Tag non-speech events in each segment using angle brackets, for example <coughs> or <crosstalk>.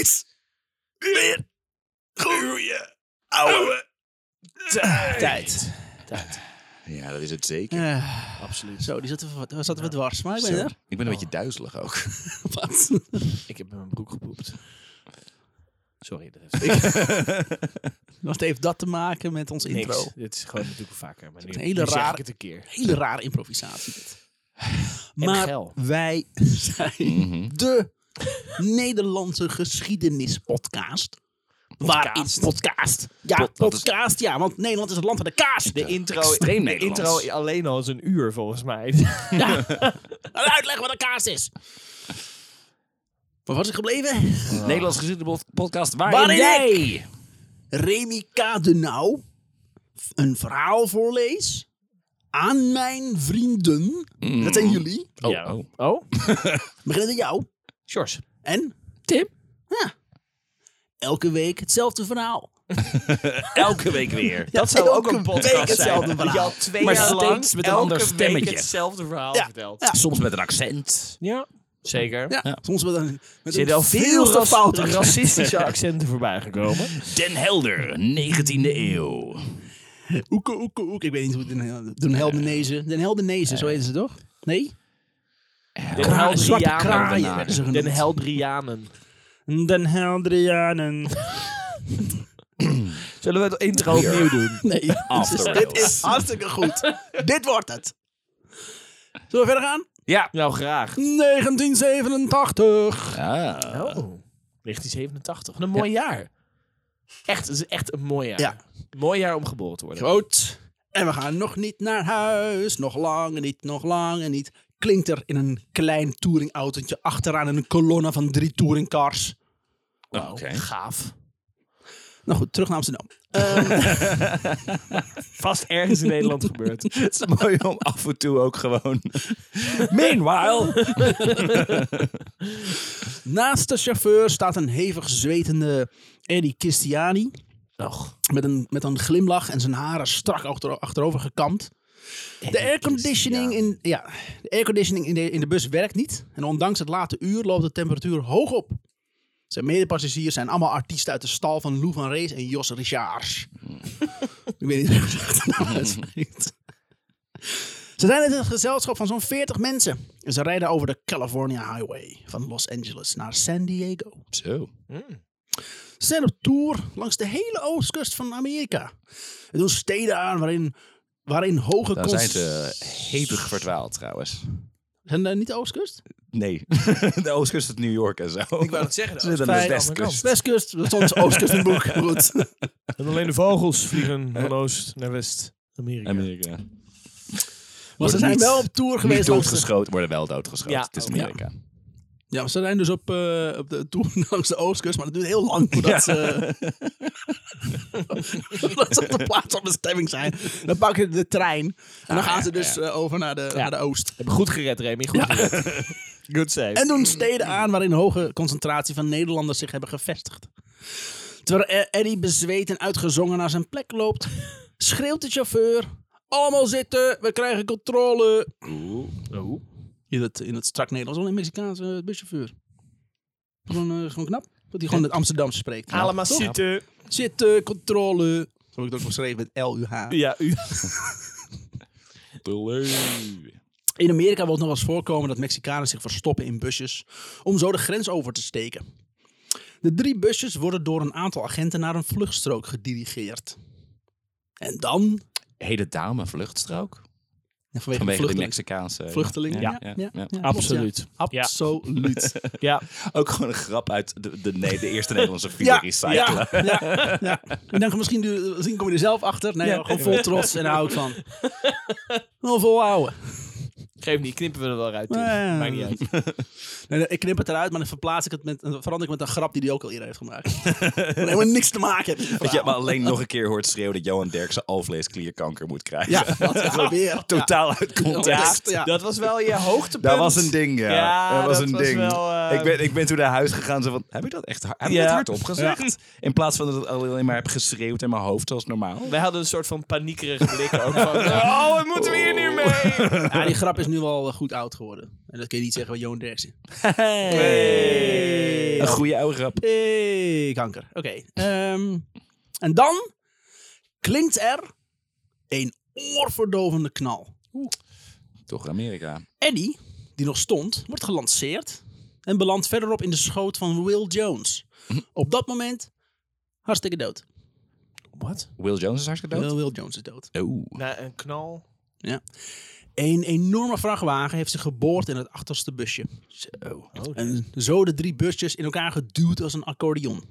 is weer goeie oude tijd. Tijd. Ja, dat is het zeker. Absoluut. zo, die zaten, we- zaten we dwars, maar ik ben Zo. er. Ik ben een beetje duizelig ook. <laughs> Wat? Ik heb mijn broek gepoept. Sorry, dat heeft <laughs> Wat heeft dat te maken met ons intro? Dit is gewoon natuurlijk vaker. Maar nu, een hele rare- ik het een keer. Hele rare improvisatie dit. Maar wij <laughs> zijn Mhm. de Nederlandse geschiedenispodcast. Waarin podcast. Ja, Pod- dat is- podcast. Ja, want Nederland is het land van de kaas. De intro, Extreem de intro alleen al is een uur volgens mij. Ja. <laughs> Een uitleg wat een kaas is. Waar was ik gebleven? Nederlands geschiedenis podcast waarin, Waarin jij... Remy Kadenau een verhaal voorlees aan mijn vrienden. Dat zijn jullie. Oh, Ja. oh. Oh? <laughs> Beginnen met jou. Sjors. En Tim? elke week hetzelfde verhaal. <laughs> Elke week weer. Dat zou ook een podcast week hetzelfde zijn. Dat je verhaal. al twee Maar jaar lang steeds met een elke ander week stemmetje. hetzelfde verhaal Ja. vertelt. Ja. Soms met een accent. Ja, zeker. Ja, soms met een, met zitten een al veel te ras- racistische <laughs> accenten voorbij gekomen. Den Helder, 19e eeuw. Oeke, oeke, oeke. Ik weet niet hoe het Den Hel- Den Heldenezen. Den Heldenezen, zo heten ze toch? Nee? Den zwarte Heldrianen. Den Heldrianen. Den Heldrianen. <laughs> Zullen we het intro opnieuw doen? Nee, <laughs> dit is <laughs> hartstikke goed. dit wordt het. Zullen we verder gaan? Ja. Nou, graag. 1987. Ah. Oh, 1987. Een mooi jaar. Echt, het is echt een mooi jaar. Ja. Mooi jaar om geboren te worden. Groot. En we gaan nog niet naar huis. Nog lang en niet, nog lang en niet. Klinkt er in een klein touringautootje achteraan een kolonne van drie touringcars. Oké. gaaf. Nou goed, terug naar Amsterdam. <laughs> Ehm, Vast ergens in Nederland gebeurd. <laughs> Het is mooi om af en toe ook gewoon... <laughs> Meanwhile... naast de chauffeur staat een hevig zwetende Eddie Kistiani. Nog. Met een, met een glimlach en zijn haren strak achter, achterover gekamd. De airconditioning, in, ja, de, airconditioning in, de, in de bus werkt niet. En ondanks het late uur loopt de temperatuur hoog op. Zijn medepassagiers zijn allemaal artiesten uit de stal van Lou van Rees en Jos Richards. <laughs> Ik weet niet hoe je de naam uitspreekt. Ze zijn in het gezelschap van zo'n 40 mensen. En ze rijden over de California Highway van Los Angeles naar San Diego. Zo. Ze zijn op tour langs de hele oostkust van Amerika. En doen steden aan waarin, waarin hoge Dan zijn ze hevig verdwaald trouwens. Zijn dat niet de oostkust? Nee. <laughs> de oostkust het New York en zo. Ik wou het zeggen. Ze zitten aan aan de de westkust. westkust. Westkust, dat stond oostkust in het boek. <laughs> Goed. En alleen de vogels vliegen van oost naar west. Amerika. Amerika. Maar ze Worden zijn niet- wel op tour Niet geweest de, doodgeschoten, worden wel doodgeschoten. Ja, het is Amerika. Ja, maar ze zijn dus op, eh, op de tour <laughs> langs de oostkust. Maar dat duurt heel lang voordat ze... <laughs> voordat ze op de plaats van bestemming zijn. Dan pakken ze de trein. En dan Ah, gaan ja, ze dus ja. eh, over naar de, naar de oost. Heb je goed gered, Remy. Goed gered. <laughs> Good save. En doen steden aan waarin een hoge concentratie van Nederlanders zich hebben gevestigd. Terwijl Eddie bezweet en uitgezongen naar zijn plek loopt, schreeuwt de chauffeur: Allemaal zitten, we krijgen controle. Oh. In het, in het strak Nederlands, wel een Mexicaanse buschauffeur. Gewoon, eh, gewoon knap. Dat hij gewoon het Amsterdamse spreekt. Allemaal Toch? zitten. Zitten, controle. Zo heb ik het ook geschreven met L-U-H. Ja, u. <laughs> In Amerika wil het nog wel eens voorkomen dat Mexicanen zich verstoppen in busjes om zo de grens over te steken. De drie busjes worden door een aantal agenten naar een vluchtstrook gedirigeerd. En dan, daarom een vluchtstrook? Vanwege, Vanwege de. Mexicaanse... Vluchtelingen, ja. Absoluut. Absoluut. <laughs> Ja. Ook gewoon een grap uit de, de, nee, de eerste <laughs> Nederlandse Ja, file recyclen. ja, ja, ja. Ik dacht, misschien, du- misschien kom je er zelf achter. Nee, Ja. gewoon vol trots en daar hou ik van. <laughs> Wel volhouden. Geef niet, knippen we er wel uit. Maakt niet uit. <laughs> Nee, ik knip het eruit, maar dan verplaats ik het met, verander ik met een grap die hij ook al eerder heeft gemaakt. <laughs> Dat helemaal niks te maken Dat je maar alleen nog een keer hoort schreeuwen dat Johan Derksen alvleesklierkanker moet krijgen. Ja, wat ja. <laughs> Totaal uit Ja, context. ja. Dat was wel je hoogtepunt. Dat was een ding, ja. Ja, dat was dat een was ding. wel, eh, ik, ben, ik ben toen naar huis gegaan zo van, heb ik dat echt hard, heb ik dat hardop gezegd? In plaats van dat ik alleen maar heb geschreeuwd in mijn hoofd zoals normaal. Wij hadden een soort van paniekerige blik ook van... Oh, wat moeten we hier nu mee? Ja, die grap is nu al eh, goed oud geworden. En dat kun je niet zeggen van Johan Derksen. Hey. Een goede oude grap. Hey, kanker. Oké. ehm, en dan klinkt er een oorverdovende knal. Toch Amerika. Eddie, die nog stond, wordt gelanceerd en belandt verderop in de schoot van Will Jones. Op dat moment hartstikke dood. Wat? Will Jones is hartstikke dood. Will, Will Jones is dood. Oeh. Na een knal. Ja. Een enorme vrachtwagen heeft zich geboord in het achterste busje. Zo. En zo de drie busjes in elkaar geduwd als een accordeon.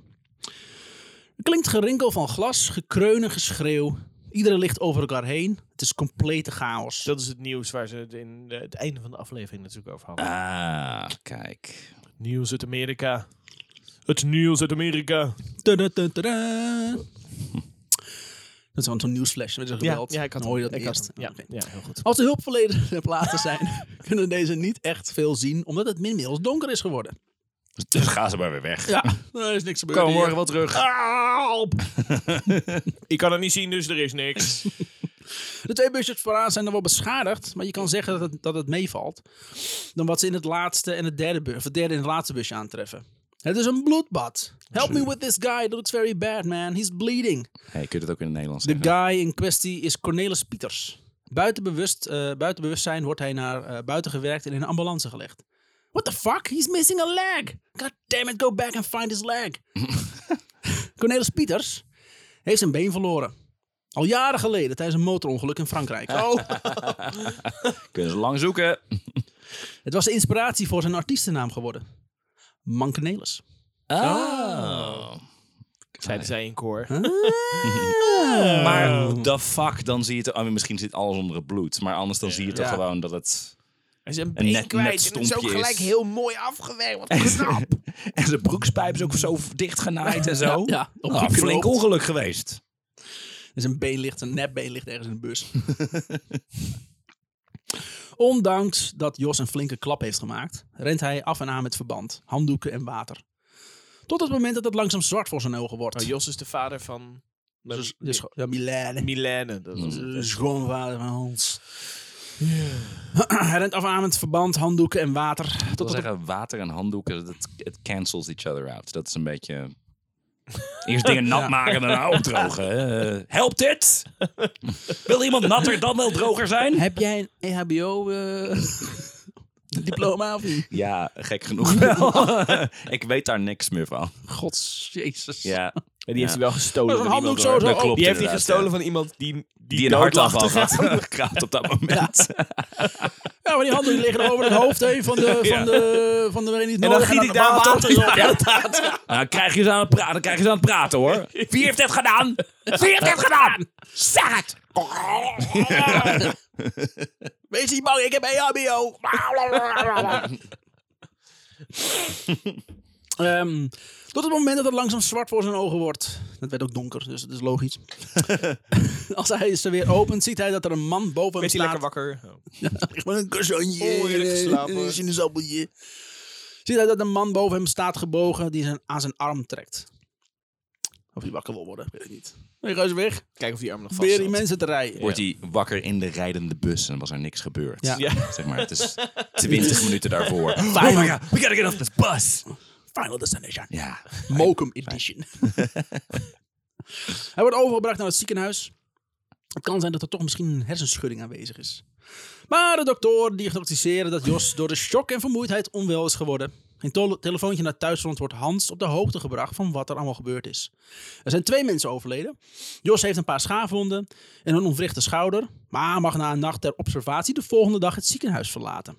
Er klinkt gerinkel van glas, gekreun en geschreeuw. Iedereen ligt over elkaar heen. Het is complete chaos. Dat is het nieuws waar ze het in het einde van de aflevering natuurlijk over hadden. Ah, kijk. Nieuws uit Amerika. Het nieuws uit Amerika. Dat is wel zo'n nieuwsflash. Ja, gebeld. ja, ik had Dan hoor je dat Ik eerst. Ja, ja, heel goed. Als de hulpverleners platen zijn, <laughs> kunnen deze niet echt veel zien, omdat het inmiddels donker is geworden. Dus gaan ze maar weer weg. Ja, er is niks gebeurd. Komen hier. morgen wel terug. Help! <laughs> ik kan het niet zien, dus er is niks. De twee busjes vooraan zijn dan wel beschadigd, maar je kan zeggen dat het, dat het meevalt. Dan wat ze in het laatste en het derde, bu- of het derde en het laatste busje aantreffen. Het is een bloedbad. Help me with this guy. That looks very bad, man. He's bleeding. Hey, je dat ook in het Nederlands De guy in kwestie is Cornelis Pieters. Buiten, bewust, eh, buiten bewustzijn wordt hij naar eh, buiten gewerkt en in een ambulance gelegd. What the fuck? He's missing a leg. God damn it, go back and find his leg. <laughs> Cornelis Pieters heeft zijn been verloren. Al jaren geleden tijdens een motorongeluk in Frankrijk. <laughs> Oh. Kunnen ze lang zoeken. Het was de inspiratie voor zijn artiestennaam geworden. Mankenelis. Oh. Zeiden zij in koor. Maar the fuck, dan zie je het... Oh, misschien zit alles onder het bloed. Maar anders dan zie je toch Ja. gewoon dat het... Hij is een Een been net- kwijt. net en het is ook gelijk is. heel mooi afgewerkt. Wat knap. <laughs> En zijn broekspijp is ook zo dicht genaaid en zo. Ja, Oh, geknoopt. flink ongeluk geweest. Dus een been ligt, een nepbeen ligt ergens in de bus. <laughs> Ondanks dat Jos een flinke klap heeft gemaakt, rent hij af en aan met verband, handdoeken en water. Tot het moment dat het langzaam zwart voor zijn ogen wordt. Oh, Jos is de vader van... Dus, dus, ja, Milane. Milene. Dat was De schoonvader van Hans. hij rent af en aan met verband, handdoeken en water. Ik wil Tot het zeggen, water en handdoeken, het, het cancels each other out. Dat is een beetje... Eerst dingen <laughs> nat maken en daarna opdrogen. Eh, helpt dit? Wil iemand natter dan wel droger zijn? Heb jij een E EHBO-diploma <laughs> of niet? Ja, gek genoeg wel. <laughs> ik weet daar niks meer van. Gods, jezus. Ja, En die heeft hij wel gestolen Zo'n van handdoek iemand. zo, zo. klopt Die heeft hij gestolen ja. van iemand die, die, Die een hart dood lag af te had op dat moment. Ja, maar die handen liggen er over het hoofd heen van de, van Ja. de, van de, waarin niet En dan giet ik daar water op. Ja, dan krijg je ze aan het praten, dan krijg je ze aan het praten hoor. Wie heeft dit gedaan? Wie heeft dit gedaan? Zeg het! <laughs> Wees niet bang, ik heb EHBO. <laughs> Ehm, tot het moment dat het langzaam zwart voor zijn ogen wordt. Het werd ook donker, dus het is logisch. <laughs> Als hij ze weer opent, ziet hij dat er een man boven hem Werd hij staat. lekker wakker? <laughs> Oh. Een kussentje. Oh, geslapen. en Een sinaasappeltje. Ziet hij dat een man boven hem staat gebogen die zijn, aan zijn arm trekt. Of hij wakker wil worden, weet ik niet. Nee, ga eens weg. Kijk of die arm nog vast Probeer die mensen te rijden. Wordt hij wakker in de rijdende bus en was er niks gebeurd. Ja. Ja. Zeg maar, het is <laughs> 20 minuten daarvoor. Oh my god, we gotta get off this bus. Final Destination. Ja, <laughs> Mokum Edition. <laughs> Hij wordt overgebracht naar het ziekenhuis. Het kan zijn dat er toch misschien een hersenschudding aanwezig is. Maar de dokter diagnosticeerde dat Jos door de shock en vermoeidheid onwel is geworden. Een tele- telefoontje naar thuisfront wordt Hans op de hoogte gebracht van wat er allemaal gebeurd is. Er zijn twee mensen overleden. Jos heeft een paar schaafwonden en een ontwrichte schouder, maar mag na een nacht ter observatie de volgende dag het ziekenhuis verlaten.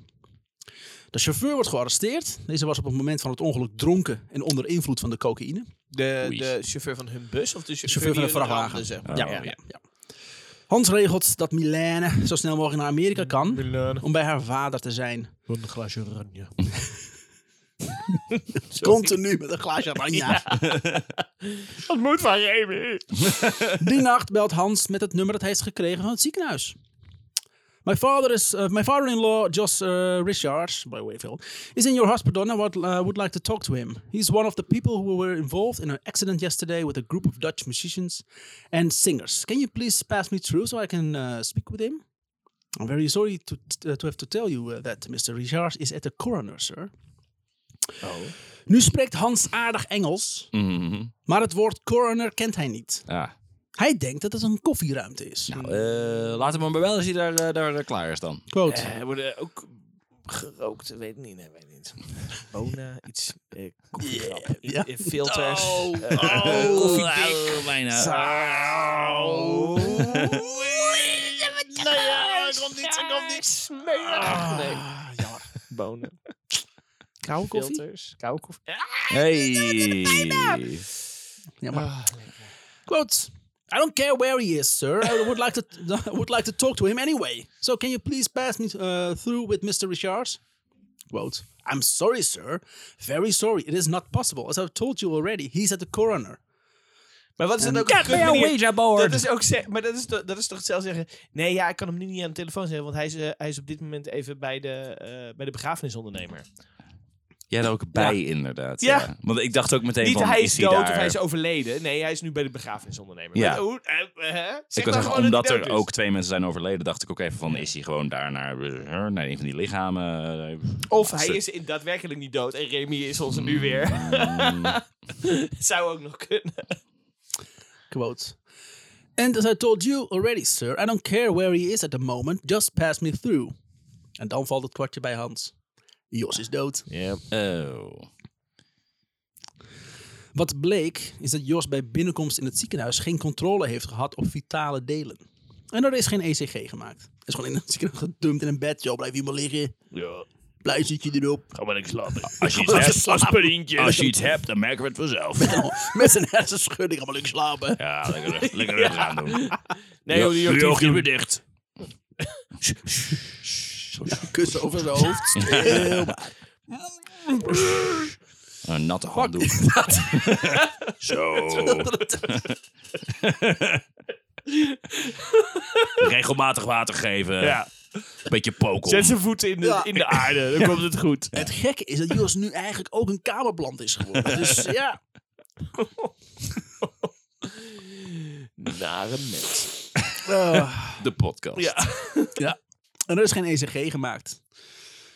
De chauffeur wordt gearresteerd. Deze was op het moment van het ongeluk dronken en onder invloed van de cocaïne. De, de chauffeur van hun bus of de chauffeur, chauffeur van de hun vrachtwagen. ramde, zeg maar. Ja, ja. ja, ja. Hans regelt dat Milene zo snel mogelijk naar Amerika kan Milene. om bij haar vader te zijn. Een glaasje oranje. <laughs> Continu met een glaasje oranje. <laughs> Dat moet van Remy. <laughs> Die nacht belt Hans met het nummer dat hij heeft gekregen van het ziekenhuis. My father is uh, my father-in-law, Jos uh, Richards, by Wayfield, is in your hospital and I would, uh, would like to talk to him. He's one of the people who were involved in an accident yesterday with a group of Dutch musicians and singers. Can you please pass me through so I can uh, speak with him? I'm very sorry to, uh, to have to tell you uh, that Mr. Richards is at the coroner, sir. Oh. Nu spreekt Hans aardig Engels, Mhm. maar het woord coroner kent hij niet. Ah. Hij denkt dat het een koffieruimte is. Nou, eh, laat hem maar wel als hij daar, eh, daar, eh, klaar is dan. Quote. Eh, worden ook gerookt, weet ik niet, nee, weet ik niet. Bonen, <laughs> iets, eh koffiegrap, Ja. filters. Oh, oh, koffiedik. oh, bijna. Zo. Nou ja, er komt niets, er komt. Smerig. Nee, Ah, jammer. bonen, Koude koffie? filters, koude koffie. Hey. Jammer. Ah, Quote. I don't care where he is, sir. I would like to <laughs> would like to talk to him anyway. So can you please pass me uh, through with Mr. Richards? Quote. I'm sorry, sir. Very sorry. It is not possible. As I've told you already, he's at the coroner. Maar wat is het ook board. Dat is ook maar dat is, to- dat is toch hetzelfde zeggen. Nee, ja, ik kan hem nu niet aan de telefoon zeggen, want hij is, eh, hij is op dit moment even bij de, eh, bij de begrafenisondernemer. Jij er ook bij, inderdaad. Ja. Ja. Want ik dacht ook meteen Niet van, hij is, dood daar? of hij is overleden. Nee, hij is nu bij de begrafenisondernemer. Ja. Maar hoe- eh, eh, hè? Zeg Ik maar zeggen, gewoon omdat dat hij er is. ook twee mensen zijn overleden, dacht ik ook even van, is hij gewoon daar naar, eh, naar een van die lichamen? Of hij is in daadwerkelijk niet dood en Remy is ons nu weer. <laughs> <laughs> Zou ook nog kunnen. Quote. And as I told you already, sir, I don't care where he is at the moment. Just pass me through. En dan valt het kwartje bij Hans. Jos is dood. Oh. Wat bleek is dat Jos bij binnenkomst in het ziekenhuis geen controle heeft gehad op vitale delen. En er is geen ECG gemaakt. Hij is gewoon in het ziekenhuis gedumpt in een bed. Zo, blijf hier maar liggen. Ja, Pluizertje erop. ga maar lekker slapen. Als je iets Als je hebt, als je iets hebt, dan merken we het vanzelf. Met zijn hersenschudding. Allemaal lekker slapen. Ja, lekker, lekker rustig aan doen. Nee, joh, die weer dicht. <laughs> Ja, kussen over zijn hoofd. Stil. Een natte handdoek. <laughs> Zo. <laughs> Regelmatig water geven. Ja. Beetje poken. Zet zijn voeten in de, Ja. in de aarde, dan komt het goed. <laughs> Het gekke is dat Jos nu eigenlijk ook een kamerplant is geworden. Dus ja. Nare mens. Ah, De podcast. Ja. ja. En er is geen ECG gemaakt.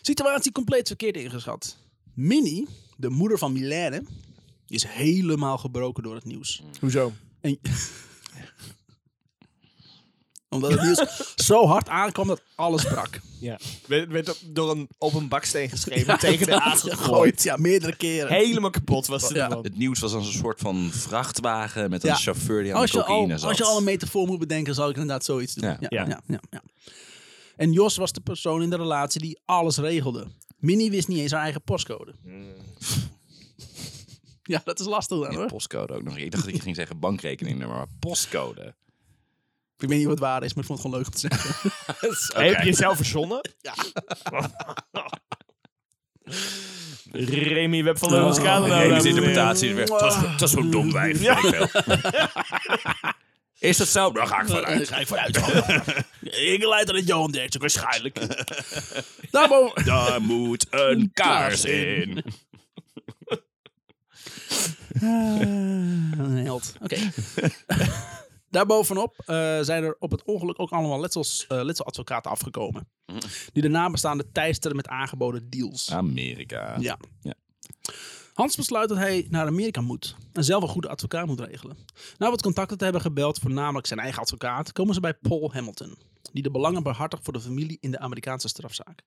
Situatie compleet verkeerd ingeschat. Minnie, de moeder van Milène, is helemaal gebroken door het nieuws. Hoezo? En... <laughs> Omdat het nieuws <laughs> zo hard aankwam dat alles brak. Ja. Werd, door een, op een baksteen geschreven, <laughs> tegen de aarde gegooid. Ja, meerdere keren. Helemaal kapot was het Ja. Het nieuws was als een soort van vrachtwagen met een Ja. chauffeur die aan Als de al, cocaïne zat. als je al een metafoor moet bedenken, zal ik inderdaad zoiets doen. Ja. Ja. Ja. Ja. Ja, ja, En Jos was de persoon in de relatie die alles regelde. Minnie wist niet eens haar eigen postcode. <laughs> Ja, dat is lastig dan Ja, hoor. postcode ook nog. Ik dacht dat je ging zeggen bankrekeningnummer, maar postcode. Ik weet niet wat waar is, maar ik vond het gewoon leuk om te zeggen. <laughs> Heb je jezelf verzonnen? <laughs> Ja. Remy Web van de Moscade. Oh, Remis interpretatie is weer. Het was, het was zo'n dom wijf. veel. Is dat zo? Dan ga ik Daar vanuit. ga ik vooruit. Ik leid aan het Johan Derksen, waarschijnlijk. Daarboven, <laughs> Daar moet een kaars in. een held. Oké. <laughs> Daarbovenop eh, zijn er op het ongeluk ook allemaal letsels, eh, letseladvocaten afgekomen. Die de nabestaanden teisteren met aangeboden deals. Amerika. Ja. Ja. Hans besluit dat hij naar Amerika moet en zelf een goede advocaat moet regelen. Na wat contacten te hebben gebeld, voornamelijk zijn eigen advocaat, komen ze bij Paul Hamilton, die de belangen behartigt voor de familie in de Amerikaanse strafzaak.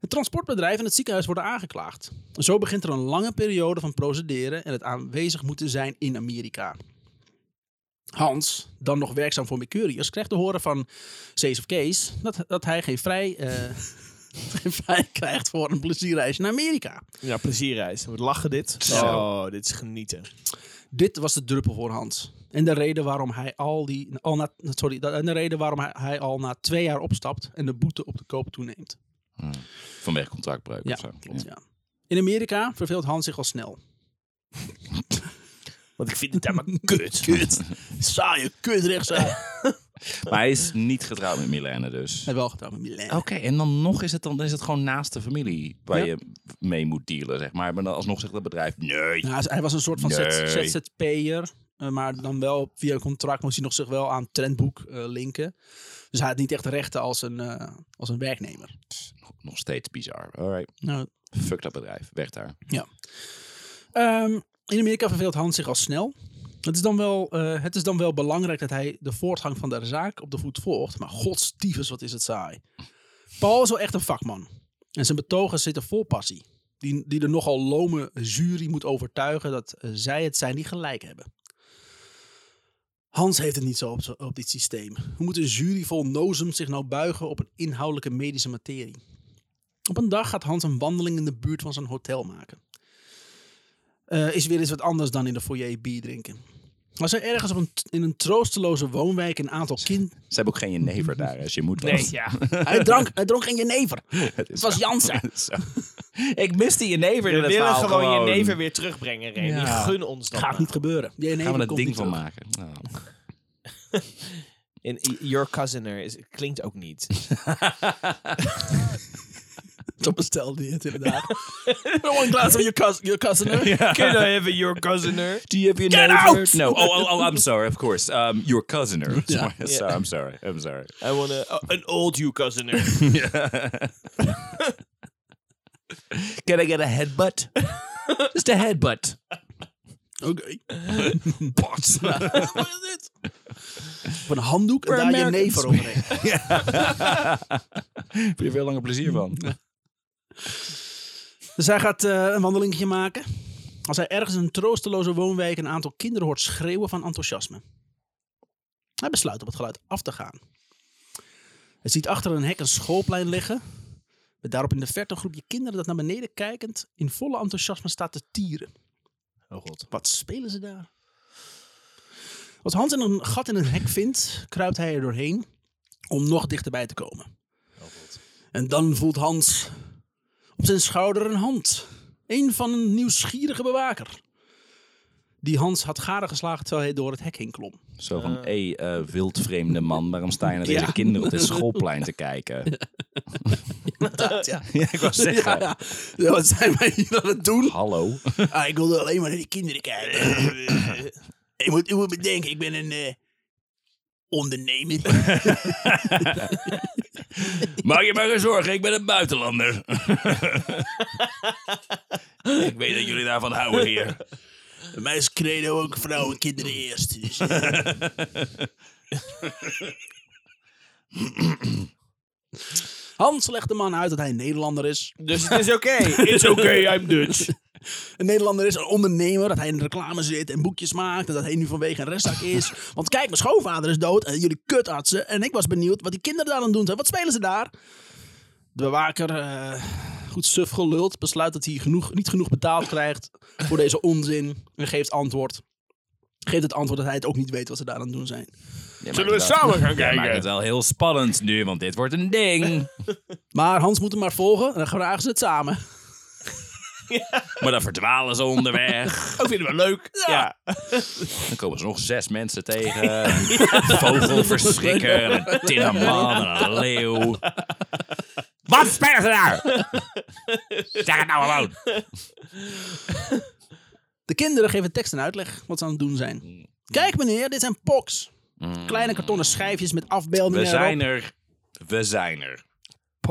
Het transportbedrijf en het ziekenhuis worden aangeklaagd. Zo begint er een lange periode van procederen en het aanwezig moeten zijn in Amerika. Hans, dan nog werkzaam voor Mercurius, krijgt te horen van Cees of Kees dat, dat hij geen vrij, eh, <laughs> geen vrij krijgt voor een plezierreisje naar Amerika. Ja, plezierreis. Wat lachen dit. Zo. Oh, dit is genieten. Dit was de druppel voor Hans. En de reden waarom hij al die. Al na, sorry, en de reden waarom hij, hij al na twee jaar opstapt en de boete op de koop toeneemt. Vanwege contractbreuk Ja, of zo. klopt. Ja. In Amerika verveelt Hans zich al snel. <laughs> Want ik vind het helemaal <laughs> kut. Kut. Saaie kut rechtszaak. <laughs> <laughs> Maar hij is niet getrouwd met Milene dus. Hij heeft wel getrouwd met Milan. Oké, en dan nog is het, dan is het gewoon naast de familie waar Ja. je mee moet dealen, zeg maar. Maar dan alsnog zegt het bedrijf, nee. Nou, hij was een soort van Nee. ZZP'er. eh, maar dan wel via een contract moest hij nog zich wel aan Trendboek eh, linken. Dus hij had niet echt rechten als een, eh, als een werknemer. Nog, nog steeds bizar. Alright. Nou, Fuck dat bedrijf. Weg daar. Ehm, in Amerika verveelt Hans zich al snel. Het is, dan wel, eh, het is dan wel belangrijk dat hij de voortgang van de zaak op de voet volgt. Maar godstiefes, wat is het saai. Paul is wel echt een vakman. En zijn betogen zitten vol passie. Die, die de nogal lome jury moet overtuigen dat eh, zij het zijn die gelijk hebben. Hans heeft het niet zo op, op dit systeem. Hoe moet een jury vol nozem zich nou buigen op een inhoudelijke medische materie? Op een dag gaat Hans een wandeling in de buurt van zijn hotel maken. Eh, is weer eens wat anders dan in de foyer bier drinken. Als hij ergens op een, in een troosteloze woonwijk een aantal kind... Ze hebben ook geen jenever daar als je moet was. Nee, ja. <laughs> Hij drank, hij dronk geen jenever. <laughs> Het Het was <laughs> zo. Jansen. Ik mis die jenever in We willen gewoon, je neven weer terugbrengen, Remy. Ja. Gun ons dat Gaat maar. niet gebeuren. Jenever Gaan we er komt ding van terug. maken. Nou. In Your Cousin is, klinkt ook niet. Zo bestelde hij het inderdaad. One glass of your cousin. Your cousin <laughs> Can I have Your <laughs> Cousin? Do you have your Get neighbor? out! No. Oh, oh, oh, I'm sorry. Of course. Um, your cousin. Ja. <laughs> Sorry. sorry. I'm sorry. I'm sorry. I want a, oh, an old You Cousin. Can I get a headbutt? Just a headbutt. Oké. Pot. Wat is dit? Op een handdoek en We're daar Americans. jenever overheen. Heb je er veel langer plezier van? Dus hij gaat eh, een wandelingetje maken. Als hij ergens in een troosteloze woonwijk een aantal kinderen hoort schreeuwen van enthousiasme. Hij besluit op het geluid af te gaan. Hij ziet achter een hek een schoolplein liggen. Met daarop in de verte een groepje kinderen dat naar beneden kijkend in volle enthousiasme staat te tieren. Oh god. Wat spelen ze daar? Als Hans een gat in een hek vindt, kruipt hij er doorheen om nog dichterbij te komen. En dan voelt Hans op zijn schouder een hand. Een van een nieuwsgierige bewaker. Die Hans had gadegeslagen terwijl hij door het hek heen klom. Zo van, hé, eh, wildvreemde man, waarom sta je naar deze Ja. kinderen op dit <laughs> schoolplein te kijken? ja. <laughs> Ja, ik wou zeggen, Ja, ja. Wat zijn wij hier aan het doen? hallo. Ah, ik wilde alleen maar naar die kinderen kijken. <coughs> je, moet, je moet bedenken, ik ben een eh, ondernemer. <laughs> <laughs> Maak je maar geen zorgen, ik ben een buitenlander. <laughs> ik weet dat jullie daarvan houden hier. Bij mij is credo ook vrouwen en kinderen eerst. Dus, eh. Hans legt de man uit dat hij een Nederlander is. Dus het is oké. It's okay, I'm Dutch. Een Nederlander is een ondernemer, dat hij in reclame zit en boekjes maakt. En dat hij nu vanwege een rechtszaak is. <laughs> Want kijk, mijn schoonvader is dood en jullie kutartsen. En ik was benieuwd wat die kinderen daar aan doen zijn. Wat spelen ze daar? De bewaker, eh, goed suf geluld, besluit dat hij genoeg, niet genoeg betaald krijgt voor deze onzin. En geeft antwoord. Geeft het antwoord dat hij het ook niet weet wat ze daar aan het doen zijn. Zullen we samen gaan <laughs> Jij maakt het kijken? wel heel spannend nu, want dit wordt een ding. <laughs> Maar Hans moet hem maar volgen en dan vragen ze het samen. Maar dan verdwalen ze onderweg. <laughs> Ook vinden we leuk. Ja. <laughs> Dan komen ze nog zes mensen tegen. <laughs> Een vogelverschrikker, een en een leeuw. Wat spelen ze daar? Zeg het nou gewoon. De kinderen geven tekst en uitleg wat ze aan het doen zijn. Kijk meneer, dit zijn pox. Kleine kartonnen schijfjes met afbeeldingen We zijn erop. er. We zijn er.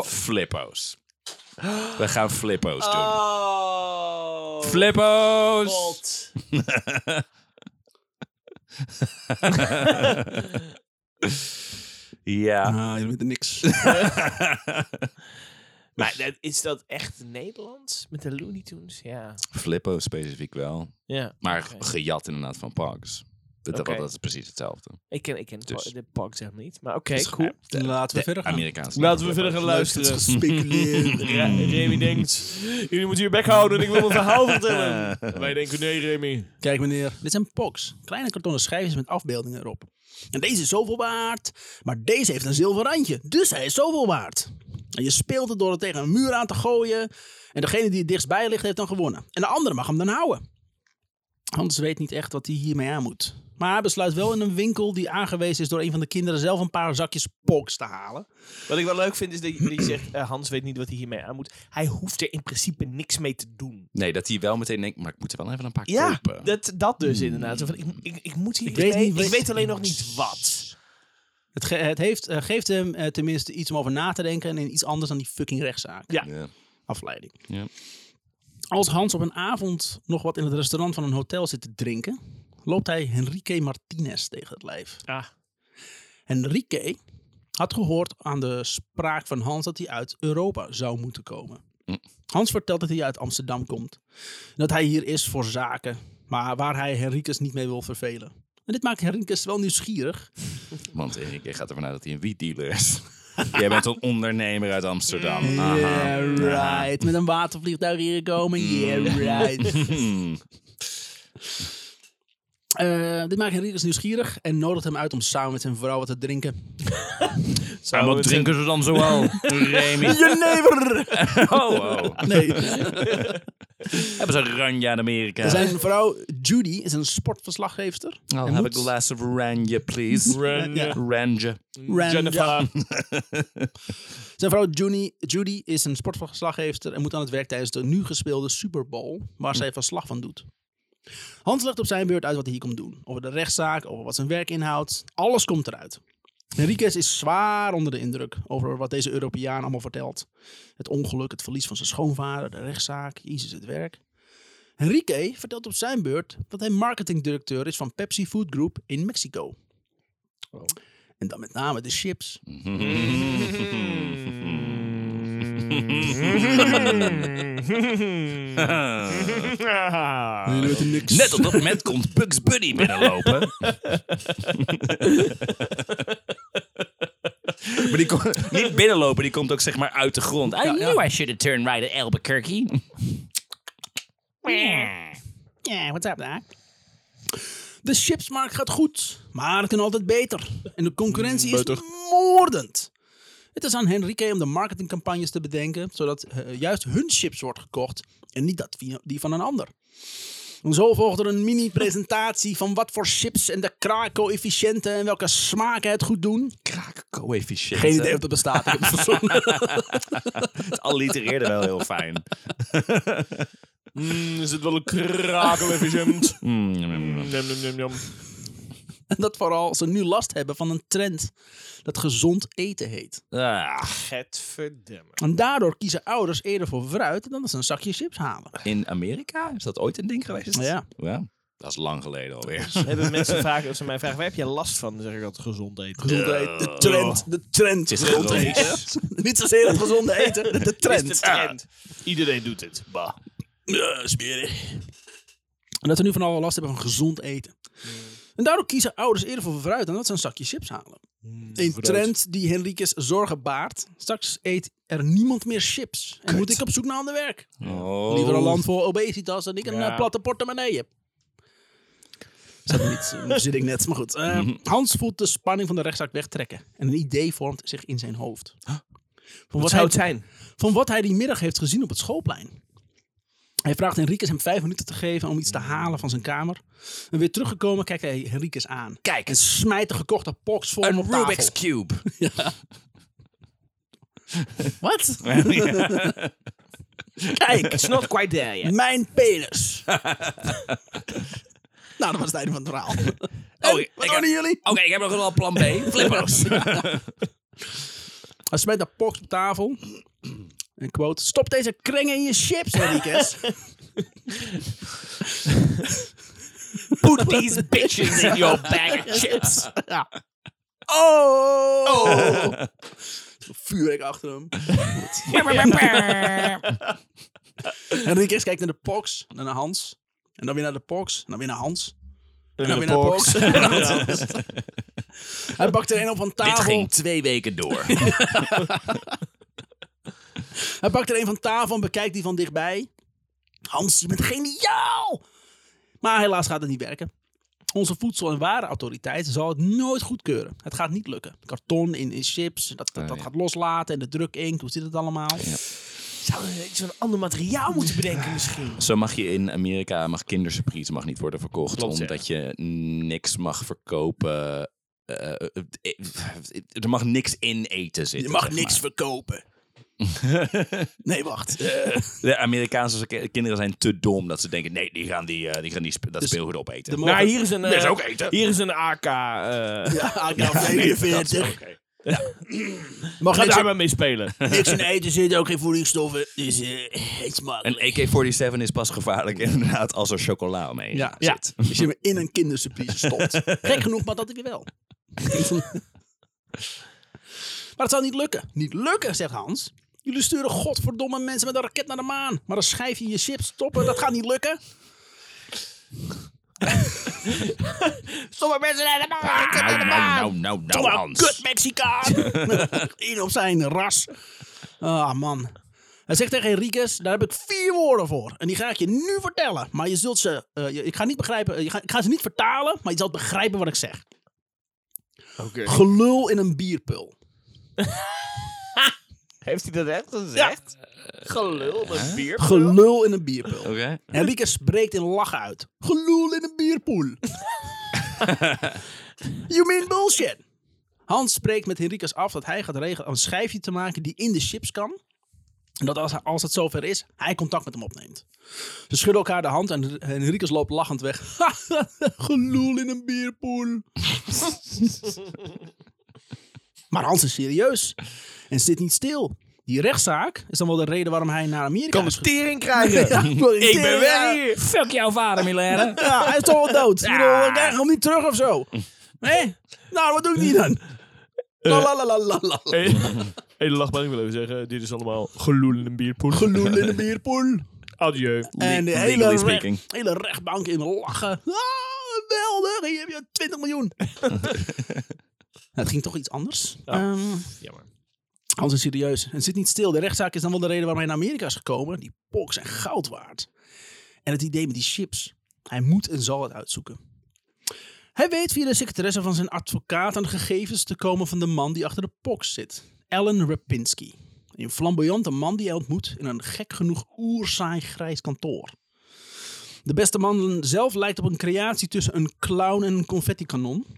Flippo's. We gaan flippo's doen. Oh. Flippo's! God. <laughs> Ja. Ah, jullie weten niks. <laughs> Maar dat- is dat echt Nederlands? Met de Looney Tunes? Ja. Flippo's specifiek wel. ja. Maar gejat inderdaad van Pogs. Dat, dat is precies hetzelfde. Ik ken, ik ken Dus- de Pogs helemaal niet. Maar oké, Dus, cool. eh, Laten we verder gaan. Amerikaanse Laten we verder gaan luisteren. <laughs> Remy denkt, <laughs> jullie moeten je bek houden en ik wil mijn verhaal <laughs> vertellen. Wij denken, nee Remy. Kijk meneer, dit zijn pox. Kleine kartonnen schijfjes met afbeeldingen erop. En deze is zoveel waard, maar deze heeft een zilver randje. Dus hij is zoveel waard. En je speelt het door het tegen een muur aan te gooien. En degene die het dichtstbij ligt, heeft dan gewonnen. En de andere mag hem dan houden. Hans weet niet echt wat hij hiermee aan moet. Maar hij besluit wel in een winkel die aangewezen is door een van de kinderen zelf een paar zakjes pox te halen. Wat ik wel leuk vind is dat je, je zegt, eh, Hans weet niet wat hij hiermee aan moet. Hij hoeft er in principe niks mee te doen. Nee, dat hij wel meteen denkt, maar ik moet er wel even een paar Ja, kopen. dat, dat dus inderdaad. Zo van, ik, ik, ik moet hier Ik weet mee. niet- ik weet alleen nog niet wat. Het, ge- het heeft, eh, geeft hem eh, tenminste iets om over na te denken en in iets anders dan die fucking rechtszaak. Ja. Ja. Afleiding. Ja. Als Hans op een avond nog wat in het restaurant van een hotel zit te drinken, loopt hij Henrique Martinez tegen het lijf. Ah. Henrique had gehoord aan de spraak van Hans dat hij uit Europa zou moeten komen. Hm. Hans vertelt dat hij uit Amsterdam komt. En dat hij hier is voor zaken, maar waar hij Henriques niet mee wil vervelen. En dit maakt Henriques wel nieuwsgierig. <laughs> Want ik gaat ervan uit dat hij een wietdealer is. <laughs> Jij bent een ondernemer uit Amsterdam. Aha. Yeah, right. Met een watervliegtuig hier gekomen. Yeah, right. <laughs> Eh, dit maakt Henriques nieuwsgierig en nodigt hem uit om samen met zijn vrouw wat te drinken. <laughs> En wat drinken ze dan zoal? <laughs> Remy. Jenever! <laughs> Oh, oh. Nee. Hebben ze ranja in Amerika? Zijn vrouw Judy is een sportverslaggeefster. I'll En have a moet- glass of ranja, please. Ranja. Ranja. Ranja. Jennifer. Zijn vrouw Judy, Judy is een sportverslaggeefster en moet aan het werk tijdens de nu gespeelde Super Bowl, waar zij verslag van doet. Hans legt op zijn beurt uit wat hij hier komt doen. Over de rechtszaak, over wat zijn werk inhoudt. Alles komt eruit. Enriquez is zwaar onder de indruk over wat deze Europeaan allemaal vertelt. Het ongeluk, het verlies van zijn schoonvader, de rechtszaak, Jezus het werk. Enrique vertelt op zijn beurt dat hij marketingdirecteur is van Pepsi Food Group in Mexico. En dan met name de chips. <laughs> <laughs> Niks. Net op dat moment komt Bugs Bunny binnenlopen. maar die komt niet binnenlopen, die komt ook zeg maar uit de grond. I knew I should have turned right at Albuquerque. Ja, what's up, daar? De chipsmarkt gaat goed, maar het kan altijd beter. En de concurrentie is moordend. Het is aan Henrique om de marketingcampagnes te bedenken, zodat eh, juist hun chips wordt gekocht en niet dat die van een ander. En zo volgt er een mini-presentatie van wat voor chips en de kraakcoëfficiënten en welke smaken het goed doen. Kraakcoëfficiënt. Geen idee of dat bestaat. Ik heb <laughs> het allitereerde wel heel fijn. Mm, is het wel een krakel efficiënt? Mm, mm, En <laughs> dat vooral ze nu last hebben van een trend dat gezond eten heet. Ah, Getverdamme. En daardoor kiezen ouders eerder voor fruit dan dat ze een zakje chips halen. in Amerika? Is dat ooit een ding geweest? Ja. Ja, dat is lang geleden alweer. Hebben mensen vaak, als ze mij vragen, waar heb je last van? Dan zeg ik altijd gezond eten. Gezond eten. De trend. De trend. is gezond eten. <laughs> Niet zozeer het gezonde eten. <laughs> De, Is trend. de trend. Iedereen doet het. Bah. Ja, smerig. En dat we nu van alle last hebben van gezond eten. En daardoor kiezen ouders eerder voor fruit dan dat ze een zakje chips halen. Een trend die Henriques zorgen baart. Straks eet er niemand meer chips. En moet ik op zoek naar ander werk. Oh. Liever een land vol obesitas dan ik een Ja. eh, platte portemonnee heb. Zat niet, nu <laughs> zit ik net, maar goed. Eh, Hans voelt de spanning van de rechtszaak wegtrekken. En een idee vormt zich in zijn hoofd. Van Wat wat, zou hij, het zijn? van wat hij die middag heeft gezien op het schoolplein. Hij vraagt Henriques hem vijf minuten te geven om iets te halen van zijn kamer. En weer teruggekomen kijkt hij Henriques aan. Kijk, En smijt de gekochte box voor hem op tafel. Rubik's Cube. <laughs> Wat? <laughs> Kijk, It's not quite there yet. mijn penis. <laughs> nou, dat was het einde van het verhaal. Oh, En, wat doen jullie? Oké, ik heb nog wel plan B. Flippo's. Hij smijt de box op tafel. En quote, stop deze krengen in je chips, Henriques. <laughs> Put these bitches in your bag of chips. ja. Oh! Vuurwerk achter hem. <laughs> Henriques kijkt naar de box, dan naar Hans. En dan weer naar de box, en dan weer naar Hans. En dan weer naar Hans. <laughs> Hij bakt er een op van Dit tafel. ging twee weken door. Hij pakt er een van tafel en bekijkt die van dichtbij. Hans, je bent geniaal! Maar helaas gaat het niet werken. Onze voedsel- en warenautoriteit zal het nooit goedkeuren. Het gaat niet lukken. Karton in, in chips, dat, dat, gaat loslaten. En de druk inkt, hoe zit het allemaal? Zouden we iets van ander materiaal moeten bedenken misschien? Zo mag je in Amerika, mag kindersurprise mag niet worden verkocht. Klopt, ja. omdat je niks mag verkopen. eh, eh, eh, er mag niks in eten zitten. Je mag zeg niks verkopen. <laughs> nee, wacht. Eh, De Amerikaanse ki- kinderen zijn te dom dat ze denken: nee, die gaan, die, eh, die gaan die dat Dus speelgoed opeten. Nou, hier is een, is eh, ook eten. hier is een AK. eh ja, AK-44. Oké. Je mag Ga niks, daar maar mee spelen. <laughs> niks in eten zitten, ook geen voedingsstoffen. Dus eet smakelijk. Een AK-47 is pas gevaarlijk <laughs> inderdaad als er chocola omheen Ja. zit. Als je hem in een kindersurprise stopt. Gek genoeg, maar dat ik weer wel. maar het zal niet lukken. Niet lukken, zegt Hans. Jullie sturen godverdomme mensen met een raket naar de maan. Maar een schijf in je chips stoppen, dat gaat niet lukken. <laughs> Sommige mensen naar de maan. Nou, nou, nou, nou, nou, Toch wel Hans. kut Mexicaan. In <laughs> op zijn ras. Ah, man. Hij zegt tegen Enriquez, daar heb ik vier woorden voor. En die ga ik je nu vertellen. Maar je zult ze, eh, je- ik ga niet begrijpen, je ga, ik ga ze niet vertalen, maar je zult begrijpen wat ik zeg. Oké. Gelul in een bierpul. <laughs> Heeft hij dat echt gezegd? Gelul, dat bier. Gelul in een bierpul. Oké. Enriquez breekt in lachen uit. Gelul in een bierpoel. <laughs> you mean bullshit. Hans spreekt met Henriquez af dat hij gaat regelen een schijfje te maken die in de chips kan. En dat als, als het zover is, hij contact met hem opneemt. Ze schudden elkaar de hand en Henriquez loopt lachend weg. <laughs> Gelul in een bierpoel. <laughs> maar Hans is serieus en zit niet stil. Die rechtszaak is dan wel de reden waarom hij naar Amerika Kan is tering krijgen. <laughs> Ja, Ik ben weg hier. Fuck jouw vader, Milena. Ja, hij is toch wel dood. Ik bedoel, ik krijg hem niet terug of zo. Nee? Nou, wat doe ik niet dan? La la la la la la. Hé, de <laughs> lachbaan, ik wil even zeggen, dit is allemaal gelul in een bierpoel. Gelul in de bierpoel. <laughs> Adieu. En de hele, re- hele rechtbank in lachen. Ah, geweldig, hier heb je 20 miljoen. Het ging toch iets anders. Ehm, Jammer. Hans is serieus en zit niet stil. De rechtszaak is dan wel de reden waarom hij naar Amerika is gekomen. Die poks zijn goud waard. En het idee met die chips. Hij moet en zal het uitzoeken. Hij weet via de secretaresse van zijn advocaat aan de gegevens te komen van de man die achter de poks zit. Alan Rapinski. Een flamboyante man die hij ontmoet in een gek genoeg oerzaai grijs kantoor. De beste man zelf lijkt op een creatie tussen een clown en een confetti-kanon. <laughs>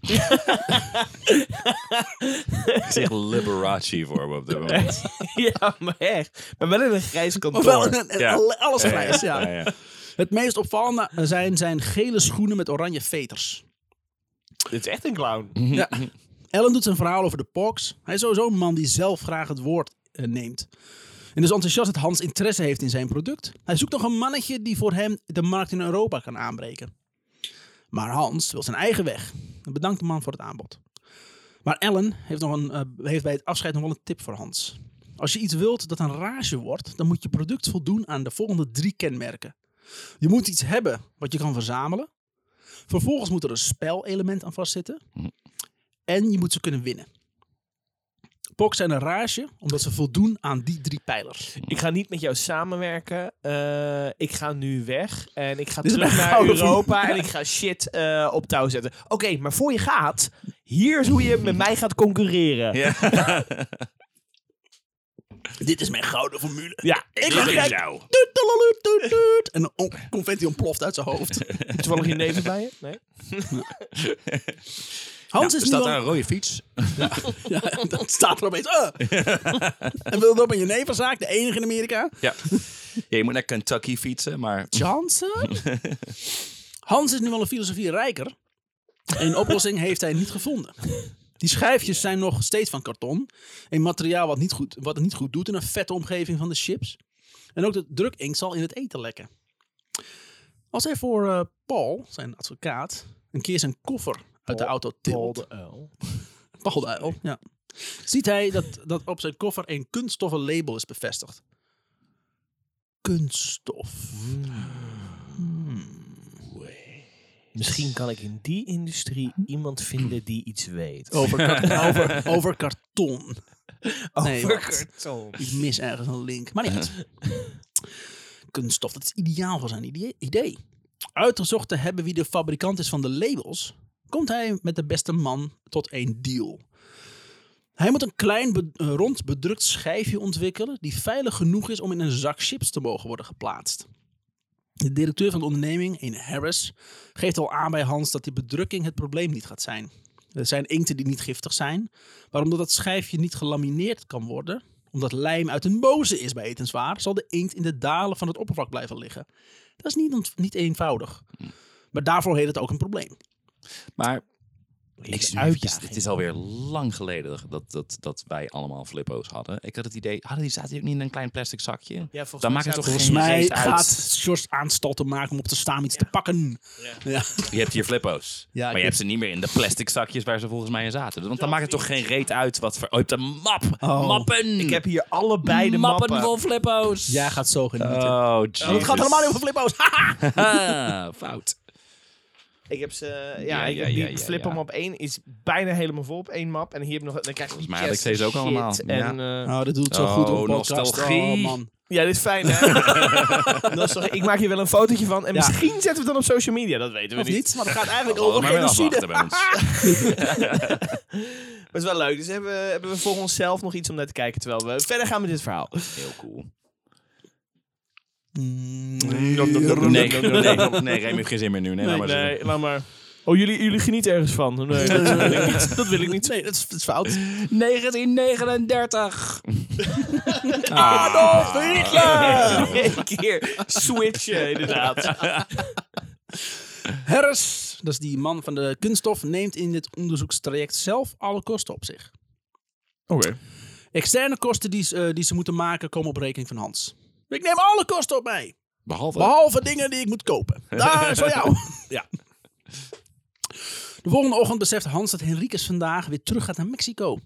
Ik zeg Liberace voor me op dit moment. <laughs> ja, maar echt. Maar wel in een grijs kantoor. Ofwel, een- een- Ja. alles grijs, ja. Ja, ja. Het meest opvallende zijn zijn gele schoenen met oranje veters. Dit is echt een clown. <laughs> Ja. Ellen doet zijn verhaal over de pox. Hij is sowieso een man die zelf graag het woord eh, neemt. En is enthousiast dat Hans interesse heeft in zijn product. Hij zoekt nog een mannetje die voor hem de markt in Europa kan aanbreken. Maar Hans wil zijn eigen weg. En bedankt de man voor het aanbod. Maar Ellen heeft, nog een, eh, heeft bij het afscheid nog wel een tip voor Hans. Als je iets wilt dat een rage wordt, dan moet je product voldoen aan de volgende drie kenmerken. Je moet iets hebben wat je kan verzamelen. Vervolgens moet er een spelelement aan vastzitten. En je moet ze kunnen winnen. Pox zijn een rage omdat ze voldoen aan die drie pijlers. Ik ga niet met jou samenwerken. Eh, ik ga nu weg. En ik ga terug naar Europa. En ik ga shit eh, op touw zetten. Oké, maar voor je gaat. Hier is hoe je met mij gaat concurreren. Ja, Ja. <laughs> Dit is mijn gouden formule. ik Ik ga gek. toet. En een confetti ontploft uit zijn hoofd. <laughs> Toevallig je neven bij je? Nee? <laughs> Hans is nu staat al- daar een rode fiets? <laughs> Ja, dan staat er opeens. "Ah." <laughs> en wil op een jeneverzaak, de enige in Amerika. Ja. ja. Je moet naar Kentucky fietsen, maar... Johnson? <laughs> Hans is nu wel een filosofie rijker. Een oplossing heeft hij niet gevonden. Die schijfjes zijn nog steeds van karton. Een materiaal wat, niet goed, wat het niet goed doet in een vette omgeving van de chips. En ook de drukinkt zal in het eten lekken. Als hij voor eh, Paul, zijn advocaat, een keer zijn koffer uit de auto Paul tilt. <laughs> de Uil. Paul de Uil, ja. Ziet hij dat, dat op zijn koffer een kunststoffen label is bevestigd. Kunststof. Misschien kan ik in die industrie iemand vinden die iets weet. Over, kar- <laughs> over, over karton. Nee, Over karton. Ik mis ergens een link. Maar niet. <laughs> Kunststof, dat is ideaal voor zijn idee. Uitgezocht te hebben wie de fabrikant is van de labels, komt hij met de beste man tot een deal. Hij moet een klein be- rond bedrukt schijfje ontwikkelen die veilig genoeg is om in een zak chips te mogen worden geplaatst. De directeur van de onderneming, een Harris, geeft al aan bij Hans dat die bedrukking het probleem niet gaat zijn. Er zijn inkten die niet giftig zijn, maar omdat dat schijfje niet gelamineerd kan worden, omdat lijm uit een boze is bij etenswaar, zal de inkt in de dalen van het oppervlak blijven liggen. Dat is niet, niet eenvoudig. Maar daarvoor heet het ook een probleem. Maar nu Uitdaging. het is alweer lang geleden dat, dat, dat wij allemaal flippo's hadden. Ik had het idee, hadden die zaten die ook niet in een klein plastic zakje? Ja, volgens Dan mij maakt het toch Volgens mij gaat Sjors aanstalten maken om op te staan iets te pakken. Ja. <laughs> Je hebt hier flippo's. Ja, maar je hebt ze niet meer in de plastic zakjes waar ze volgens mij in zaten. Want dan maakt het toch geen reet uit wat voor... Oh, je hebt een map. Oh. Mappen. Ik heb hier allebei de mappen, mappen. vol flippo's. Jij gaat zo genieten. Oh, het gaat helemaal niet over flippo's. <laughs> Ah, fout. Ik heb ze, ja, Ja, ik heb die ja, Flipper ja. map 1 is bijna helemaal vol op één map. En hier heb ik nog, dan krijg je Volgens mij had ik deze ook allemaal. En, eh, Oh, dat doet zo Oh, goed op nostalgie. Oh, man. ja, dit is fijn hè. <laughs> <laughs> Ik maak hier wel een fotootje van. En Ja. misschien zetten we het dan op social media, dat weten we Of niet. niet, maar het gaat eigenlijk Oh, over genocide. afwachten bij ons. <laughs> Maar het is wel leuk. Dus hebben we, hebben we voor onszelf nog iets om naar te kijken terwijl we verder gaan met dit verhaal. Heel cool. Nee, nee, nee, nee, Remy heeft geen zin meer nu. Nee, laat maar nee, laat maar. Oh, jullie, jullie genieten ergens van? Nee, dat wil ik niet. Dat wil ik niet. Nee, dat is, dat is fout. 1939. Adolf Hitler! <laughs> Eén keer switchen, inderdaad. Harris, dat is die man van de kunststof, neemt in dit onderzoekstraject zelf alle kosten op zich. Oké. Externe kosten die, eh, die ze moeten maken komen op rekening van Hans. Ik neem alle kosten op mij. Behalve... Behalve dingen die ik moet kopen. Daar is voor jou. <laughs> Ja. De volgende ochtend beseft Hans dat Henriques vandaag weer terug gaat naar Mexico.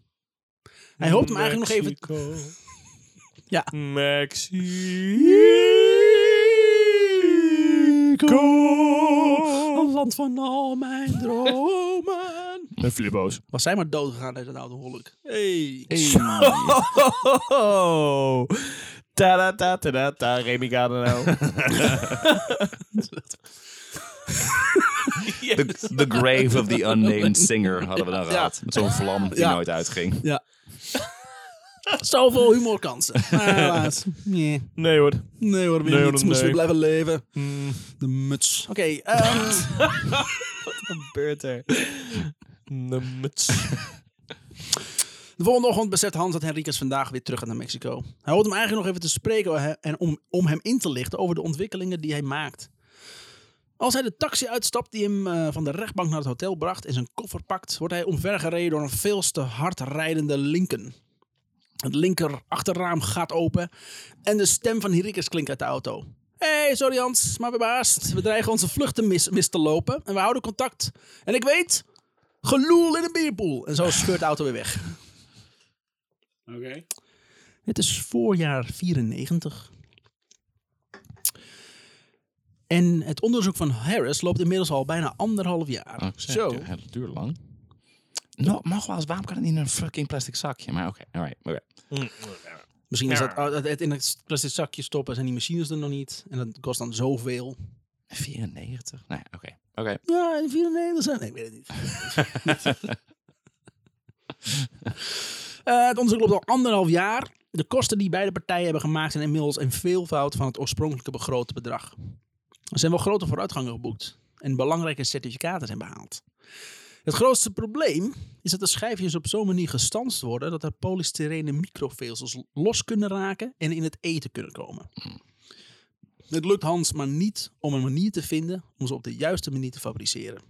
Hij hoopt hem eigenlijk nog even... Ja. Mexico. Land van al mijn dromen. Met flippo's. Was zij maar dood gegaan uit een oude ongeluk. Hey. Oh. Ta ta ta ta ta Remy Gardeno. <laughs> <laughs> The, the Grave of the Unnamed Singer hadden we dan gehad. Met zo'n vlam die Ja. nooit uitging. Ja. Zoveel humorkansen. <laughs> Maar helaas. Nee. Nee hoor. Nee hoor, weer Nee, hoor, Moest nee. weer blijven leven. Hmm. De muts. Oké, ehm, Wat gebeurt er? De muts. De volgende ochtend beseft Hans dat Henriques vandaag weer terug gaat naar Mexico. Hij hoopt hem eigenlijk nog even te spreken en om, om hem in te lichten over de ontwikkelingen die hij maakt. Als hij de taxi uitstapt die hem eh, van de rechtbank naar het hotel bracht en zijn koffer pakt, wordt hij omvergereden door een veel te hard rijdende Lincoln. Het linker achterraam gaat open en de stem van Henriques klinkt uit de auto. hey, sorry Hans, maar we haast. We dreigen onze vluchten mis, mis te lopen en we houden contact. En ik weet, geloel in een bierpoel. En zo scheurt de auto weer weg. Oké. Het is voorjaar 94. En het onderzoek van Harris loopt inmiddels al bijna anderhalf jaar. Zo. Zo. Het duurt- lang. Nou, mag wel eens, waarom kan het niet in een fucking plastic zakje? Maar oké, alright. oké. Misschien is Ja. dat oh, dat het in het plastic zakje stoppen, zijn die machines er nog niet. En dat kost dan zoveel. 94? Nee, oké. Oké. Ja, in 94 zijn. Nee, ik weet het niet. <laughs> <laughs> Eh, het onderzoek loopt al anderhalf jaar. De kosten die beide partijen hebben gemaakt zijn inmiddels een veelvoud van het oorspronkelijke begrote bedrag. Er zijn wel grote vooruitgangen geboekt en belangrijke certificaten zijn behaald. Het grootste probleem is dat de schijfjes op zo'n manier gestanst worden dat er polystyrene microvezels los kunnen raken en in het eten kunnen komen. Het lukt Hans maar niet om een manier te vinden om ze op de juiste manier te fabriceren.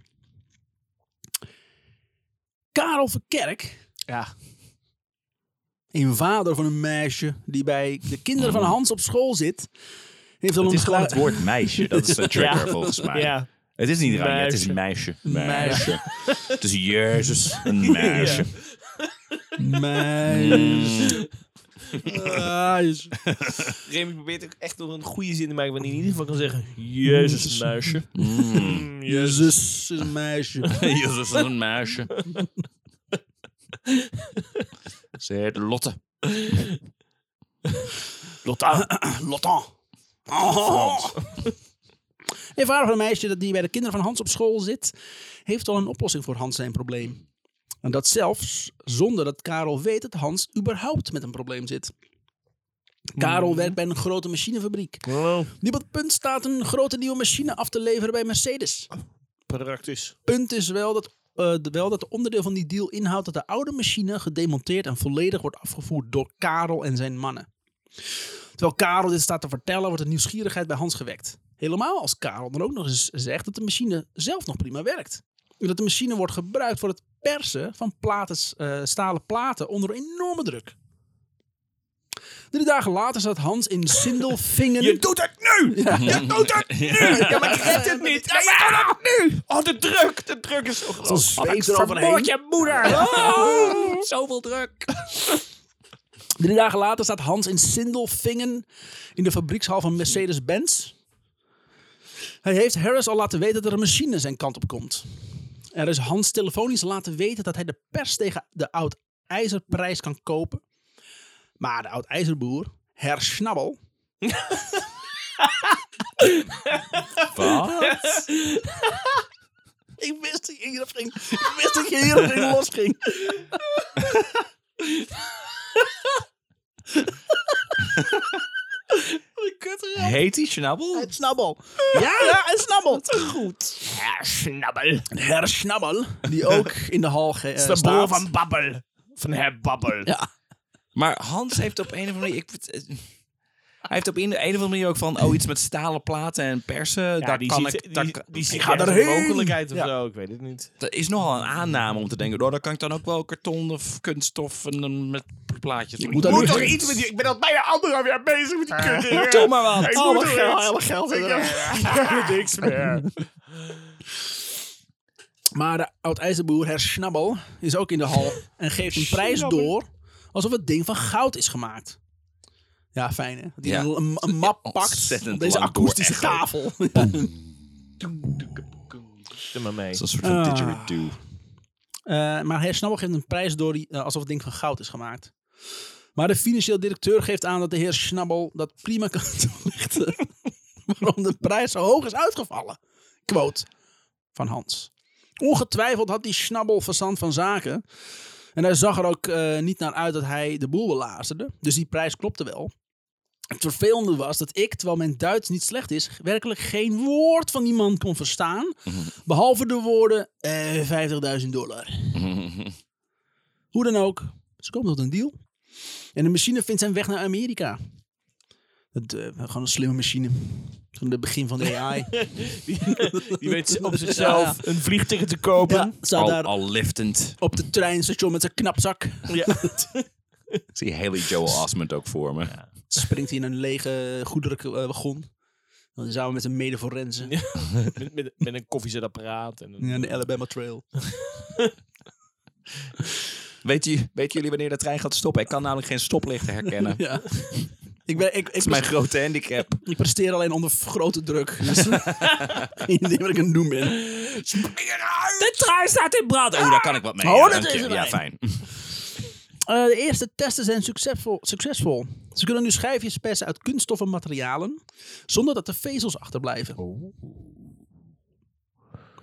Karel Verkerk, Ja. Een vader van een meisje die bij de kinderen van Hans op school zit, heeft al Het een is gewoon het woord meisje. Dat is de <laughs> trigger volgens mij. Ja. Het is niet Ranja, het is een meisje. Meisje. <laughs> Het is Jezus, een meisje. meisje. Is- Remy probeert ook echt nog een goede zin te maken wanneer hij in ieder geval kan zeggen... Jezus, muisje. Mm. Jezus is een meisje. <laughs> Jezus is een meisje. <laughs> Ze heet Lotte. Lotta. Lotte. Oh. Een vader van een meisje dat die bij de kinderen van Hans op school zit, heeft al een oplossing voor Hans zijn probleem. En dat zelfs zonder dat Karel weet dat Hans überhaupt met een probleem zit. Karel werkt bij een grote machinefabriek. Oh, Die op het punt staat een grote nieuwe machine af te leveren bij Mercedes. praktisch. Punt is wel dat, de, wel dat de onderdeel van die deal inhoudt dat de oude machine gedemonteerd en volledig wordt afgevoerd door Karel en zijn mannen. Terwijl Karel dit staat te vertellen, wordt de nieuwsgierigheid bij Hans gewekt. Helemaal als Karel dan ook nog eens zegt dat de machine zelf nog prima werkt. dat de machine wordt gebruikt voor het persen van platen, eh, stalen platen onder enorme druk. Drie dagen later zat Hans in <laughs> Sindelfingen. Je doet het nu! Je doet het <laughs> nu! Ja, maar ik red het niet! Ja, je doet het nu! Oh, de druk! De druk is zo groot. Eroverheen. je moeder! Oh, zoveel druk! <laughs> Drie dagen later staat Hans in Sindelfingen in de fabriekshal van Mercedes-Benz. Hij heeft Harris al laten weten dat er een machine zijn kant op komt. Er is Hans telefonisch laten weten dat hij de pers tegen de oud-ijzerprijs kan kopen. Maar de oud-ijzerboer, Herr Schnabbel, <laughs> Wat? Ik wist dat je hierop ging. Ik wist dat je hierop ging losging. Heet die Schnabbel? Het snabbel. Ja, ja, het snabbel. Goed. Ja, snabbel. Herr Schnabbel, die <laughs> ook in de hal ge- eh, De broer van Babbel. Van Herr Babbel. Ja. Maar Hans heeft op een of andere manier... Ik, hij heeft op een, een of andere manier ook van... Oh, iets met stalen platen en persen. Ja, daar die kan ziet, ik... Daar, die, ga een mogelijkheid of Ja. zo. Ik weet het niet. dat is nogal een aanname om te denken... Oh, daar kan ik dan ook wel karton of kunststof en dan met plaatjes. Ik moet Moet toch <laughs> iets met die... Ik ben al bijna anderhalf jaar bezig met die kut. Doe maar wat. Ik Allemaal moet er geld, allemaal geld. Ik heb niks meer. Maar de oud-ijzerboer, Herr Schnabbel, is ook in de hal en geeft een prijs door alsof het ding van goud is gemaakt. Ja, fijn hè? Ja. een, een, map <laughs> pakt op deze akoestische tafel. Doe maar mee. Zo'n soort van Ah. didgeridoo. Eh, maar Herr Schnabbel geeft een prijs door die, eh, alsof het ding van goud is gemaakt. Maar de financieel directeur geeft aan dat de heer Schnabbel dat prima kan <laughs> toelichten. waarom de prijs zo hoog is uitgevallen. Quote van Hans. Ongetwijfeld had die Schnabbel verstand van zaken. En hij zag er ook eh, niet naar uit dat hij de boel belazerde. Dus die prijs klopte wel. Het vervelende was dat ik, terwijl mijn Duits niet slecht is, werkelijk geen woord van die man kon verstaan. <laughs> Behalve de woorden eh 50.000 dollar. <laughs> Hoe dan ook, ze komen tot een deal. En de machine vindt zijn weg naar Amerika. Het, eh, gewoon een slimme machine. Gewoon het begin van de <laughs> AI. Die weet op <laughs> zichzelf een vliegticket te kopen. ja, staat Al, daar al liftend. op de treinstation met zijn knapzak. Ja. <laughs> Ik zie Haley Joel Osment ook voor me. Springt hij in een lege goederenwagon. Dan samen met een mede forensen. Ja. met, met, met een koffiezetapparaat. En een, de Alabama Trail. Weet, je, weten jullie wanneer de trein gaat stoppen? Ik kan namelijk geen stoplichten herkennen. Ja. Ik, ben, ik, ik, is mijn grote handicap. ik presteer alleen onder grote druk. <laughs> Dus geen idee wat ik aan het doen ben. De trein staat in brand. Oh, daar kan ik wat mee. Oh, Ja, dat is er Ja, een. fijn. Eh, de eerste testen zijn succesvol, succesvol. Ze kunnen nu schijfjes persen uit kunststoffen materialen, zonder dat er vezels achterblijven.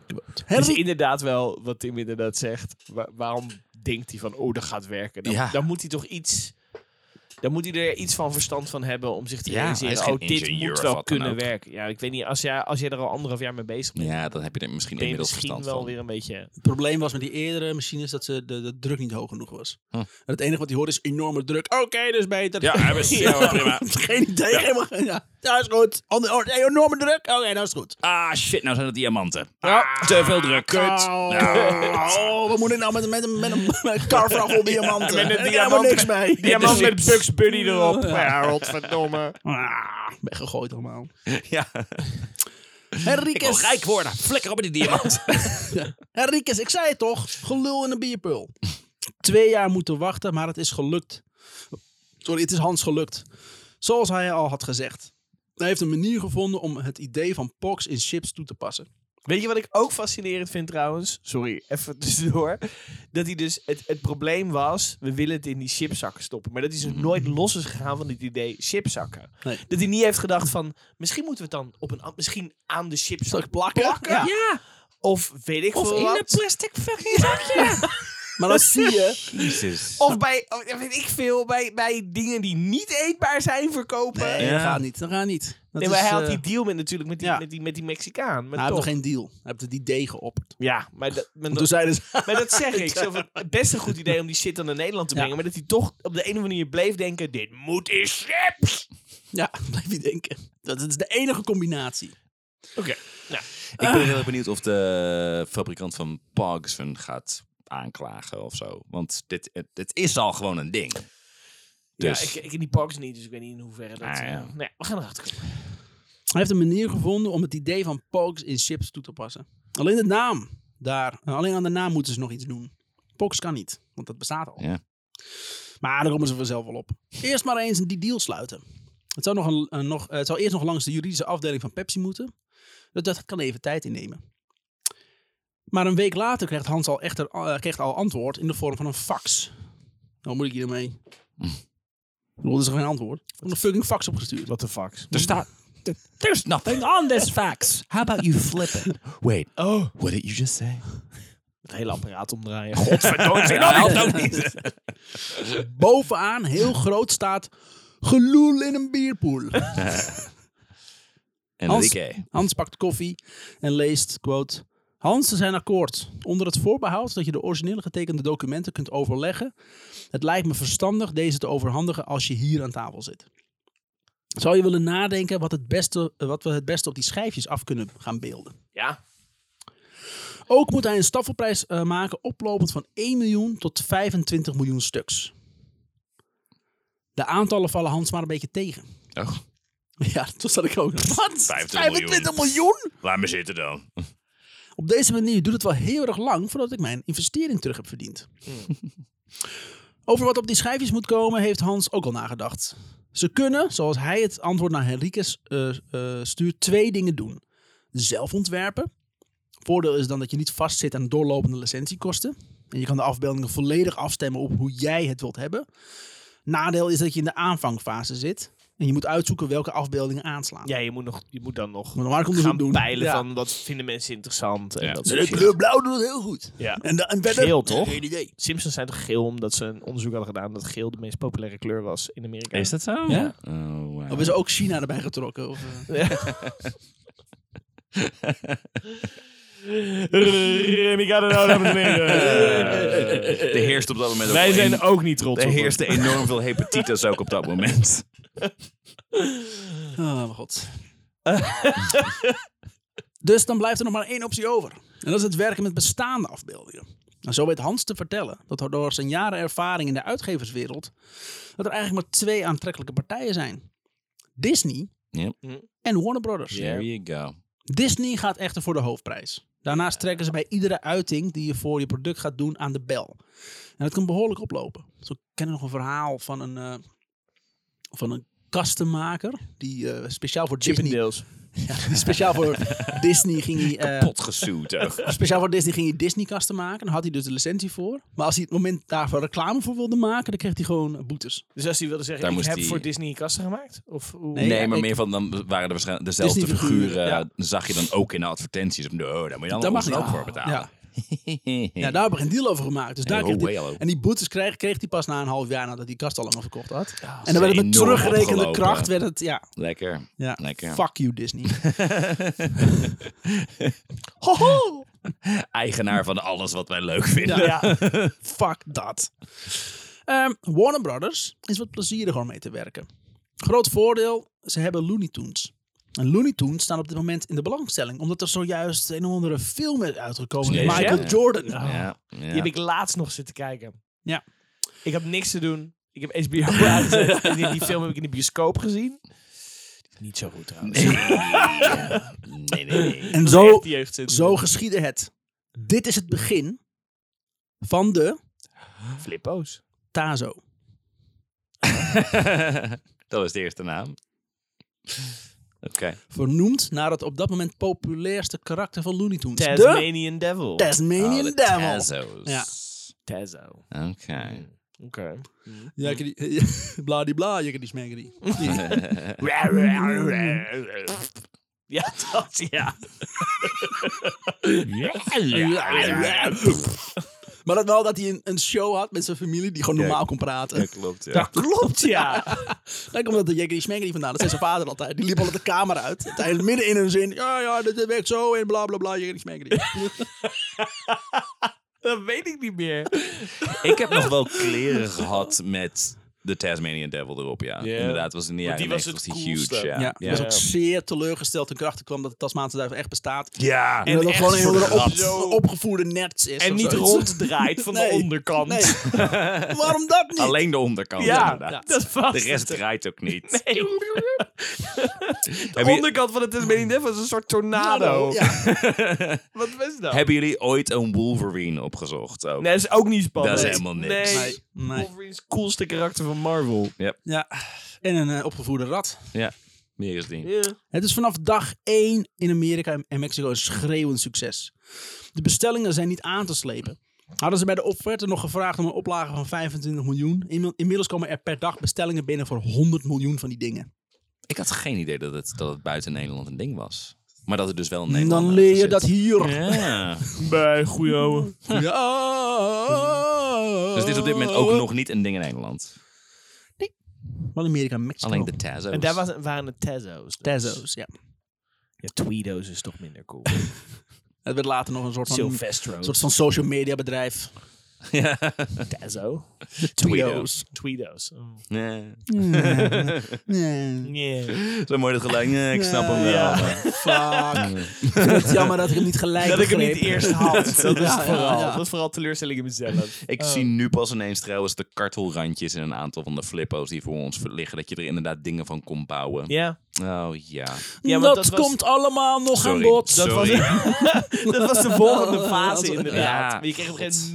Het is Henry, inderdaad wel wat Tim inderdaad zegt. Wa- waarom denkt hij van, oh, dat gaat werken? Dan, Ja. dan moet hij toch iets... Dan moet hij er iets van verstand van hebben om zich te Ja, realiseren. oh, dit moet wel kunnen werken. Ja, ik weet niet, als jij, als jij er al anderhalf jaar mee bezig bent, Ja, dan heb je er misschien je inmiddels misschien verstand wel van. weer een beetje... het probleem was met die eerdere machines dat ze de, de druk niet hoog genoeg was. Huh. En het enige wat hij hoorde is enorme druk. Oké, dus beter. Ja, hebben ze. <laughs> Ja, prima. Geen idee. Helemaal ja. Dat is goed. Onder- oh, enorme druk. Oké, dat is goed. Ah, shit, nou zijn het diamanten. Ah, te veel druk. Kut. Oh, oh, wat moet ik nou met, een- met, een- met een met een kar vol diamanten? met een Ik diamant- niks mee. Diamant met. Bugs Bunny erop. Ja, godverdomme. Ah, weggegooid allemaal. Ja. Ik wil Henriques. rijk worden. Flikker op met die diamant. <laughs> Henriques, ik zei het toch. Gelul in een bierpul. Twee jaar moeten wachten, maar het is gelukt. Sorry, het is Hans gelukt. Zoals hij al had gezegd. Hij heeft een manier gevonden om het idee van POX in chips toe te passen. Weet je wat ik ook fascinerend vind trouwens? Sorry, even tussendoor. Dat hij dus, het, het probleem was, we willen het in die chipzakken stoppen. Maar dat hij dus nooit los is gegaan van het idee chipzakken. Nee. Dat hij niet heeft gedacht van, misschien moeten we het dan op een, misschien aan de chipzak plakken? plakken? Ja. Of weet ik Of veel in wat. een plastic fucking zakje. <laughs> <laughs> Maar dan zie je... <laughs> Jezus. Of bij, ja, weet ik veel, bij, bij dingen die niet eetbaar zijn verkopen. Nee, Nee, dat Ja. gaat niet. Dat gaat niet. Dat maar is, hij had eh, die deal met natuurlijk met die, ja. met die, met die Mexicaan. Maar hij heeft nog toch. geen deal. Hij heeft het idee geopperd. Ja, maar, dat, maar, Toen dat, zeiden ze... maar dat zeg <laughs> ik. Zo van, best een goed idee om die shit dan naar Nederland te Ja. brengen. Maar dat hij toch op de ene manier bleef denken, dit moet in chips. Ja, <laughs> blijf je denken. Dat is de enige combinatie. Oké. Nou, Ik ben heel erg benieuwd of de fabrikant van hun gaat aanklagen of zo. Want dit, het, het is al gewoon een ding. Dus, Ja, ik, ik in die parks niet, dus ik weet niet in hoeverre dat... Ah, ja. eh, nee, we gaan erachter komen. Hij heeft een manier gevonden om het idee van Pogs in chips toe te passen. Alleen de naam daar, alleen aan de naam moeten ze nog iets doen. Pogs kan niet, want dat bestaat al. Ja. Maar daar komen ze vanzelf wel op. Eerst maar eens die deal sluiten. Het zou, nog een, een- nog, het zou eerst nog langs de juridische afdeling van Pepsi moeten. Dat, dat kan even tijd innemen. Maar een week later krijgt Hans al, echter, eh, kreeg al antwoord in de vorm van een fax. Nou moet ik hiermee. Ik bedoel, dat is geen antwoord. Een fucking fax opgestuurd. Wat de fuck. er staat... There's nothing on this fax. How about you flip it? Wait, Oh, what did you just say? het hele apparaat omdraaien. <laughs> Godverdomme, <laughs> dat helpt ook niet. Bovenaan, heel groot, staat... Geloel in een bierpoel. <laughs> Enrique. Hans pakt koffie en leest, quote... Hans, ze zijn akkoord. Onder het voorbehoud dat je de originele getekende documenten kunt overleggen. Het lijkt me verstandig deze te overhandigen als je hier aan tafel zit. Zou je willen nadenken wat, het beste, wat we het beste op die schijfjes af kunnen gaan beelden? Ja. Ook moet hij een staffelprijs eh, maken oplopend van 1 miljoen tot 25 miljoen stuks. De aantallen vallen Hans maar een beetje tegen. Oh, <laughs> Ja, toen zat ik ook. <laughs> Wat? 25 25 miljoen? laat me zitten dan. Op deze manier duurt het wel heel erg lang voordat ik mijn investering terug heb verdiend. Over wat op die schijfjes moet komen heeft Hans ook al nagedacht. Ze kunnen, zoals hij het antwoord naar Henriques eh, eh, stuurt, twee dingen doen. Zelf ontwerpen. Voordeel is dan dat je niet vastzit aan doorlopende licentiekosten. En je kan de afbeeldingen volledig afstemmen op hoe jij het wilt hebben. Nadeel is dat je in de aanvangfase zit. En je moet uitzoeken welke afbeeldingen aanslaan. Ja, je moet, nog, je moet dan nog Moet onderzoek gaan doen. peilen Ja. van wat vinden mensen interessant. En Ja. dat De kleur blauw doet het heel goed. Ja. En, da- en verder, Geel, toch? Geen idee. Simpsons zijn toch geel omdat ze een onderzoek hadden gedaan dat geel de meest populaire kleur was in Amerika. Is dat zo? Ja. Oh, wow. Of is er ook China erbij getrokken? Of, eh? <laughs> Remy gaat nou, dames en heren. Er heerst op dat moment ook Wij zijn een- ook niet trots Er heerste enorm veel hepatitis ook op dat moment. Oh, <laughs> mijn god. <laughs> dus dan blijft er nog maar één optie over. En dat is het werken met bestaande afbeeldingen. En zo weet Hans te vertellen dat er door zijn jaren ervaring in de uitgeverswereld... dat er eigenlijk maar twee aantrekkelijke partijen zijn. Disney Yep. en Warner Brothers. There you go. Disney gaat echter voor de hoofdprijs. Daarnaast trekken ze bij iedere uiting die je voor je product gaat doen aan de bel. En dat kan behoorlijk oplopen. Zo ken ik nog een verhaal van een, eh, van een kastenmaker die eh, speciaal voor Disney, <laughs> ja, die speciaal voor <laughs> Disney ging hij, eh, Pot gezoet ook. <laughs> speciaal voor Disney ging hij Disney kasten maken. Daar had hij dus de licentie voor. Maar als hij het moment daarvoor reclame voor wilde maken, dan kreeg hij gewoon eh, boetes. Dus als hij wilde zeggen, Daar ik heb voor Disney kasten gemaakt? Of hoe? Nee, Nee, ja, maar ik- meer van dan waren er waarschijnlijk dezelfde figuren. ja. Zag je dan ook in de advertenties. No, daar moet je dan mag ook voor betalen. Ja. <laughs> Daar hebben we geen deal over gemaakt. Dus daar Hey, kreeg hallo. en die boetes kreeg, kreeg hij pas na een half jaar nadat die kast al lang verkocht had. Ja, en dan werd het met teruggerekende kracht, werd het, ja, Lekker. ja Lekker. fuck you Disney. <laughs> <laughs> Eigenaar van alles wat wij leuk vinden. Ja, fuck dat. Ehm, Warner Brothers is wat plezieriger om mee te werken. Groot voordeel, ze hebben Looney Tunes. En Looney Tunes staan op dit moment in de belangstelling, omdat er zojuist een of andere film is uitgekomen Michael ja? Jordan. Ja, Die ja. heb ik laatst nog zitten kijken. Ja. Ik heb niks te doen. Ik heb HBO aangezet. En <laughs> die, die film heb ik in de bioscoop gezien. Die is niet zo goed trouwens. Nee, nee, nee. En zo, die zo geschiedde het. Dit is het begin van de Flippo's. Tazo. <laughs> dat was de eerste naam. Oké. Vernoemd naar het op dat moment populairste karakter van Looney Tunes. De Tasmanian Devil. Tasmanian Oh, de Devil. Tazos. Ja. Tazo. Oké. Oké. Ja, die, <laughs> bladibla, die smeggeri. <laughs> Ja, dat ja. <laughs> Maar dat wel dat hij een, een show had met zijn familie die gewoon Ja. normaal kon praten. Ja, klopt. Ja. Dat klopt, ja. <laughs> Daar komt dat de Jekkeri Smeggeri vandaan. Dat zei zijn vader altijd. Die liep altijd de kamer uit. Uiteindelijk midden in een zin. Ja, ja, dit werkt zo en bla bla bla. Smeggeri. <laughs> Dat weet ik niet meer. Ik heb nog wel kleren gehad met de Tasmanian Devil erop, ja. Ja. Inderdaad, was in de jaren die was 90 het was die coolste. huge. Ja, Ja, ja. was ook zeer teleurgesteld toen erachter kwam dat de Tasmaanse duivel echt bestaat. Ja. En dat het echt gewoon een hele de op, opgevoerde nerds is. En niet ronddraait van Nee. de onderkant. Nee. <laughs> Waarom dat niet? Alleen de onderkant, Ja, inderdaad. dat was de rest het. draait ook niet. Nee. <laughs> De onderkant van het Tasmanian Devil is een soort tornado. Ja. <laughs> Wat was dat? Hebben jullie ooit een Wolverine opgezocht? Ook? Nee, dat is ook niet spannend. Dat is helemaal niks. Nee. Wolverine's het coolste karakter van Marvel. ja. En een eh, opgevoerde rat. Ja, meer is. Ja. Het is vanaf dag 1 in Amerika en Mexico een schreeuwend succes. De bestellingen zijn niet aan te slepen. Hadden ze bij de offerte nog gevraagd om een oplage van 25 miljoen. Inmi- Inmiddels komen er per dag bestellingen binnen voor 100 miljoen van die dingen. Ik had geen idee dat het, dat het buiten Nederland een ding was. Maar dat het dus wel in Nederland Dan leer je zit. dat hier. Ja. <laughs> Bij goeie ouwe. <laughs> Ja. Dus dit is op dit moment ook nog niet een ding in Nederland. Wel Amerika en Mexico. Alleen de Tazos. En daar was, waren de Tezos. Tezos, ja. Ja, Tweedo's is toch minder cool. <laughs> Het werd later nog een soort van, soort van social media bedrijf. <laughs> Ja. De Tweedos. Tweedo's. Oh. Nee. Nee. Yeah. Zo mooi dat geluid. Nee, ik snap hem wel. Ja. <laughs> Fuck. Ik vind het jammer dat ik hem niet gelijk Dat ik hem niet eerst had. <laughs> Dat is Ja, vooral. ja. Dat was vooral teleurstelling in mezelf. Ik zie nu pas ineens trouwens de kartelrandjes in een aantal van de flippo's die voor ons liggen. Dat je er inderdaad dingen van kon bouwen. Ja. Oh ja. Ja, dat, want dat was- komt allemaal nog aan bod. Dat was, dat was de volgende fase inderdaad. Ja. Maar je kreeg op een gegeven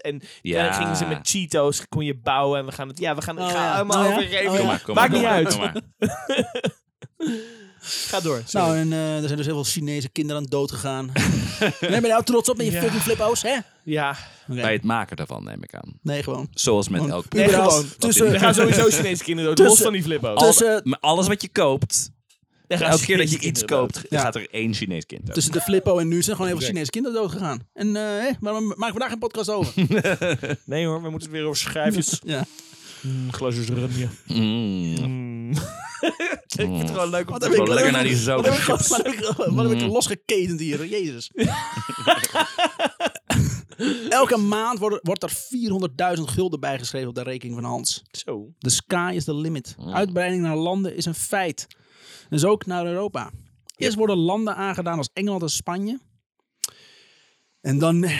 En Ja. dan gingen ze met Cheetos, kon je bouwen. En we gaan het, ja, we gaan het Oh, ja. allemaal Oh, ja? overgeven. Oh, ja. Kom maar, kom Maakt niet uit. <laughs> Ga door. sorry. Nou, en eh, er zijn dus heel veel Chinese kinderen aan dood gegaan. ben je nou trots op met je Ja. fucking flippo's, hè? ja. Bij het maken daarvan neem ik aan. Nee, gewoon. Zoals met Gewoon- elk Nee, gewoon. tussen- Er gaan sowieso Chinese kinderen dood. Tussen- Los van die flippo's. Tussen, Maar alles wat je koopt, elke keer dat je iets kinderen koopt, dood. gaat er één Chinees kind dood. tussen de flippo en nu zijn gewoon heel veel Chinese kinderen dood gegaan. En eh, hè, waarom maken we vandaag geen podcast over? <laughs> Nee hoor, we moeten het weer over schijfjes. <laughs> ja. Mm, glasjes rumje. Mm. Mm. <laughs> ik vind het gewoon leuk om Wat te heb ik Wel lekker naar die zoutchips. wat heb ik, wat heb ik losgeketend hier, jezus. Elke maand wordt, wordt er 400.000 gulden bijgeschreven op de rekening van Hans. Zo. The sky is the limit. Uitbreiding naar landen is een feit. Dus ook naar Europa. Eerst worden landen aangedaan als Engeland en Spanje. En dan <laughs>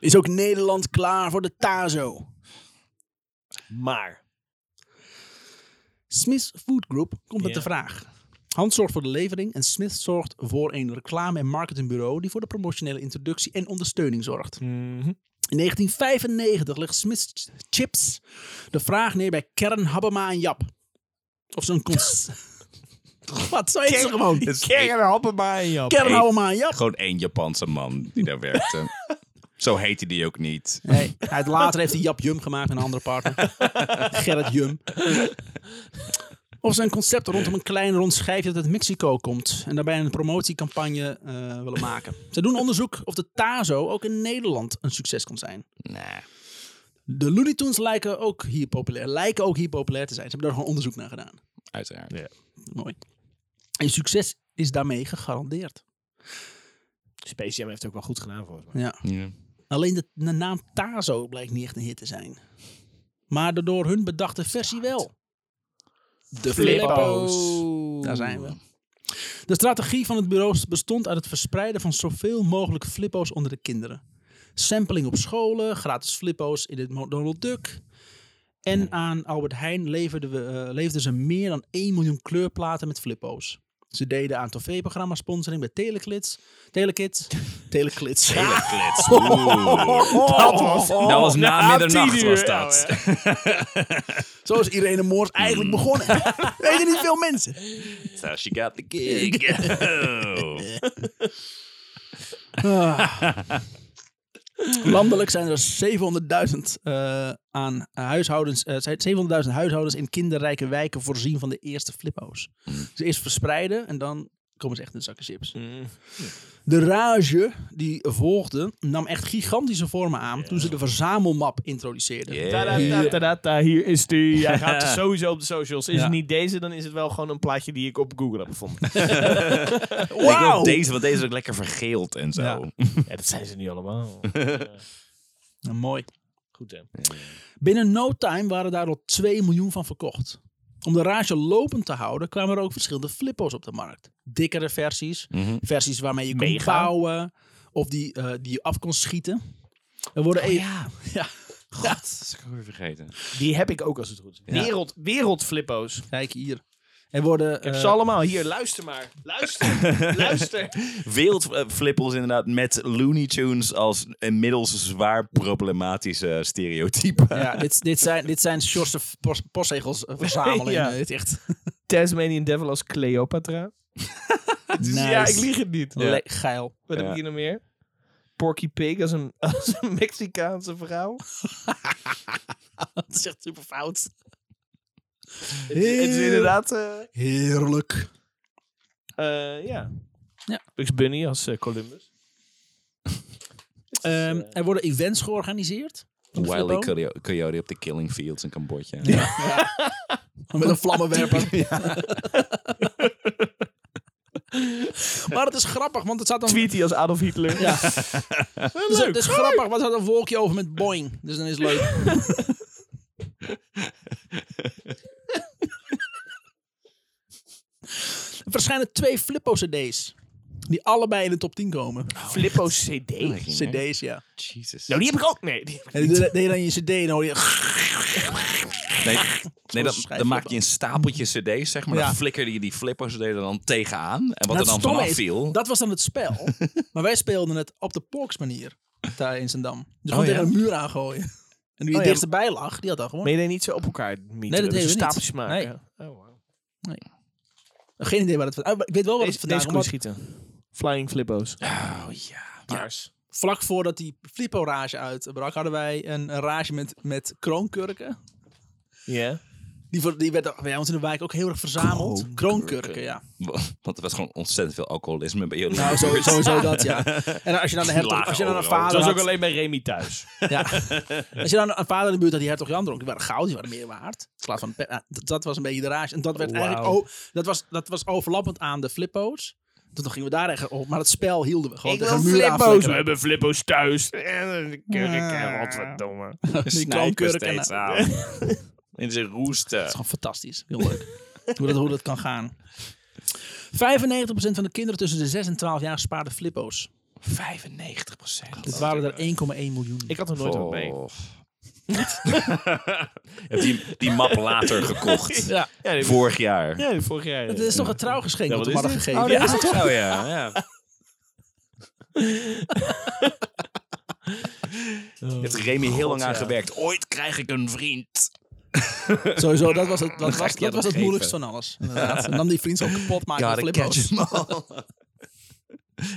is ook Nederland klaar voor de TAZO. Maar. Smith's Food Group komt met Ja. de vraag. Hans zorgt voor de levering en Smith zorgt voor een reclame- en marketingbureau die voor de promotionele introductie en ondersteuning zorgt. Mhm. In 1995 legt Smith's Chips de vraag neer bij Kern, Habema en Jap. Of zo'n cons... <laughs> Wat, zo heet ze gewoon. Kern, Jap. Kern, Jap. Gewoon één Japanse man die daar werkte. <laughs> Zo heette die ook niet. Nee, hij later heeft hij Jap Jum gemaakt met een andere partner. <laughs> Gerrit Jum. Of zijn concept rondom een klein rond schijfje dat uit Mexico komt. En daarbij een promotiecampagne eh, willen maken. Ze doen onderzoek of de Tazo ook in Nederland een succes kan zijn. Nee. De Looney Tunes lijken ook hier populair, lijken ook hier populair te zijn. Ze hebben daar gewoon onderzoek naar gedaan. Uiteraard. Ja. Mooi. En succes is daarmee gegarandeerd. Space Jam heeft het ook wel goed gedaan volgens mij. Ja. Ja. Alleen de, de naam Tazo blijkt niet echt een hit te zijn. Maar de door hun bedachte versie wel. De Flippo's. Daar zijn we. De strategie van het bureau bestond uit het verspreiden van zoveel mogelijk flippo's onder de kinderen. Sampling op scholen, gratis flippo's in het Donald Duck. En aan Albert Heijn leverden, we, eh, leverden ze meer dan 1 miljoen kleurplaten met flippo's. Ze deden aan tv-programma sponsoring bij Teleklits, Telekids, Teleklits. Teleklits. <laughs> <laughs> Oeh. Dat was, Dat was na na middernacht was dat. ja. <laughs> Zo is Irene Moors eigenlijk begonnen. Weten niet veel mensen. So she got the gig. Oh. Landelijk zijn er 700.000 eh, aan huishoudens, eh, zijn 700.000 huishoudens in kinderrijke wijken voorzien van de eerste flippo's. Dus eerst verspreiden en dan komen ze echt in de zakken chips. De rage die volgde nam echt gigantische vormen aan toen ze de verzamelmap introduceerden. Hier is die. Hij <laughs> gaat sowieso op de socials. Is Ja. het niet deze, dan is het wel gewoon een plaatje die ik op Google heb gevonden. <laughs> Wauw! deze, want deze is ook lekker vergeeld en zo. Ja. <laughs> ja, dat zijn ze niet allemaal. Nou, mooi. Goed hè. Binnen no time waren daar al 2 miljoen van verkocht. Om de rage lopend te houden kwamen er ook verschillende flippo's op de markt. Dikkere versies, Mhm. versies waarmee je kon Mega. bouwen of die, eh, die je af kon schieten. Er worden Oh e- ja. <laughs> ja. God, dat is ik ook weer vergeten. Die heb ik ook als het goed is. Ja. Wereld, wereldflippo's. Kijk hier. Er worden Ik heb eh, ze allemaal. Hier, luister maar. Luister. <laughs> luister. Wereldflippels inderdaad met Looney Tunes als inmiddels zwaar problematische stereotype. ja, dit, dit zijn, dit zijn Sjorse pos- postzegels eh, verzamelingen. <laughs> Ja. Dit is echt <laughs> Tasmanian Devil als Cleopatra. Dus Nice. Ja, ik lieg het niet. le- geil. Wat heb ik hier nog meer? Porky Pig als een, als een Mexicaanse vrouw. Dat is echt super fout. Het is, het is inderdaad... eh, Heerlijk. eh, ja. Ja. Bugs Bunny als eh, Columbus. Ehm, er worden events georganiseerd. Wile Flippo. Coyote, Coyote op de Killing Fields in Cambodja. <laughs> Met een vlammenwerper. <laughs> maar het is grappig, want het staat dan... Tweety als Adolf Hitler. Ja. Het is, <laughs> het is grappig, want er staat een wolkje over met boing. Dus dan is het leuk. Er verschijnen twee Flippo-cd's. Die allebei in de top 10 komen. Flippo CD. CD's, ja. Jesus. Nou, die heb ik ook. Nee, die heb ik En die deed deed je dan je cd en je... Nee, <laughs> nee dan, schijf dan maak je een stapeltje cd's, zeg maar. Ja. Dan flikkerde je die flippers er dan tegenaan. En wat Nou, er dan vanaf viel... Dat was dan het spel. <laughs> maar wij speelden het op de Porks manier. Daar in Zandam. Dus Oh, gewoon tegen ja? een muur aangooien. En wie Oh, ja. dichterbij lag, die had dan gewoon... Maar je deed niet zo op elkaar mieteren. Nee, dat dus deden we niet. stapeltjes maken. Nee. Oh, wow. Geen idee waar het vandaan... Ik weet wel waar het vandaan deze komt. kon je schieten. Flying Flippo's. Oh ja. Paars. Vlak voordat die Flippo-rage uitbrak, hadden wij een, een rage met, met kroonkurken. Ja. Die, voor, die werd bij ons in de wijk ook heel erg verzameld. Kroonkurken. Kroonkurken, ja. <laughs> Want er was gewoon ontzettend veel alcoholisme bij jullie. Nou, sowieso dat, ja. <laughs> En als je dan een hertog, Lagen als je dan een vader Dat was ook alleen bij Remy thuis. <laughs> ja. Als je dan een vader in de buurt had die hertog Jan dronk, die waren goud, die waren meer waard. In plaats van, dat, dat was een beetje de rage. En dat werd eigenlijk, oh, dat was, dat was overlappend aan de flippo's. Dus dan gingen we daar echt op, maar het spel hielden we gewoon Ik tegen Flippo's. We hebben Flippo's thuis. En een kurk, wat verdomme. Die steeds en-. In zijn roesten. Het is gewoon fantastisch. Heel leuk. <laughs> hoe, dat, hoe dat kan gaan. 95% van de kinderen tussen de 6 en 12 jaar spaarden flippo's. 95 procent. Dit waren er 1,1 miljoen. Ik had er nooit wat mee. <laughs> Je hebt die, die map later gekocht. <laughs> Ja, Ja, die, Vorig jaar. ja, die vorig jaar. het is toch een trouwgeschenk Ja, wat we is hadden dit? gegeven. Oh, ja, dat is het zo, ja. ja. Hebt er Remy heel lang aan ja. gewerkt. Ooit krijg ik een vriend. <laughs> Sowieso, dat was het, dat was, dat was het moeilijkste geven. van alles. Inderdaad. En dan die vriend zo kapot maken met flippo's.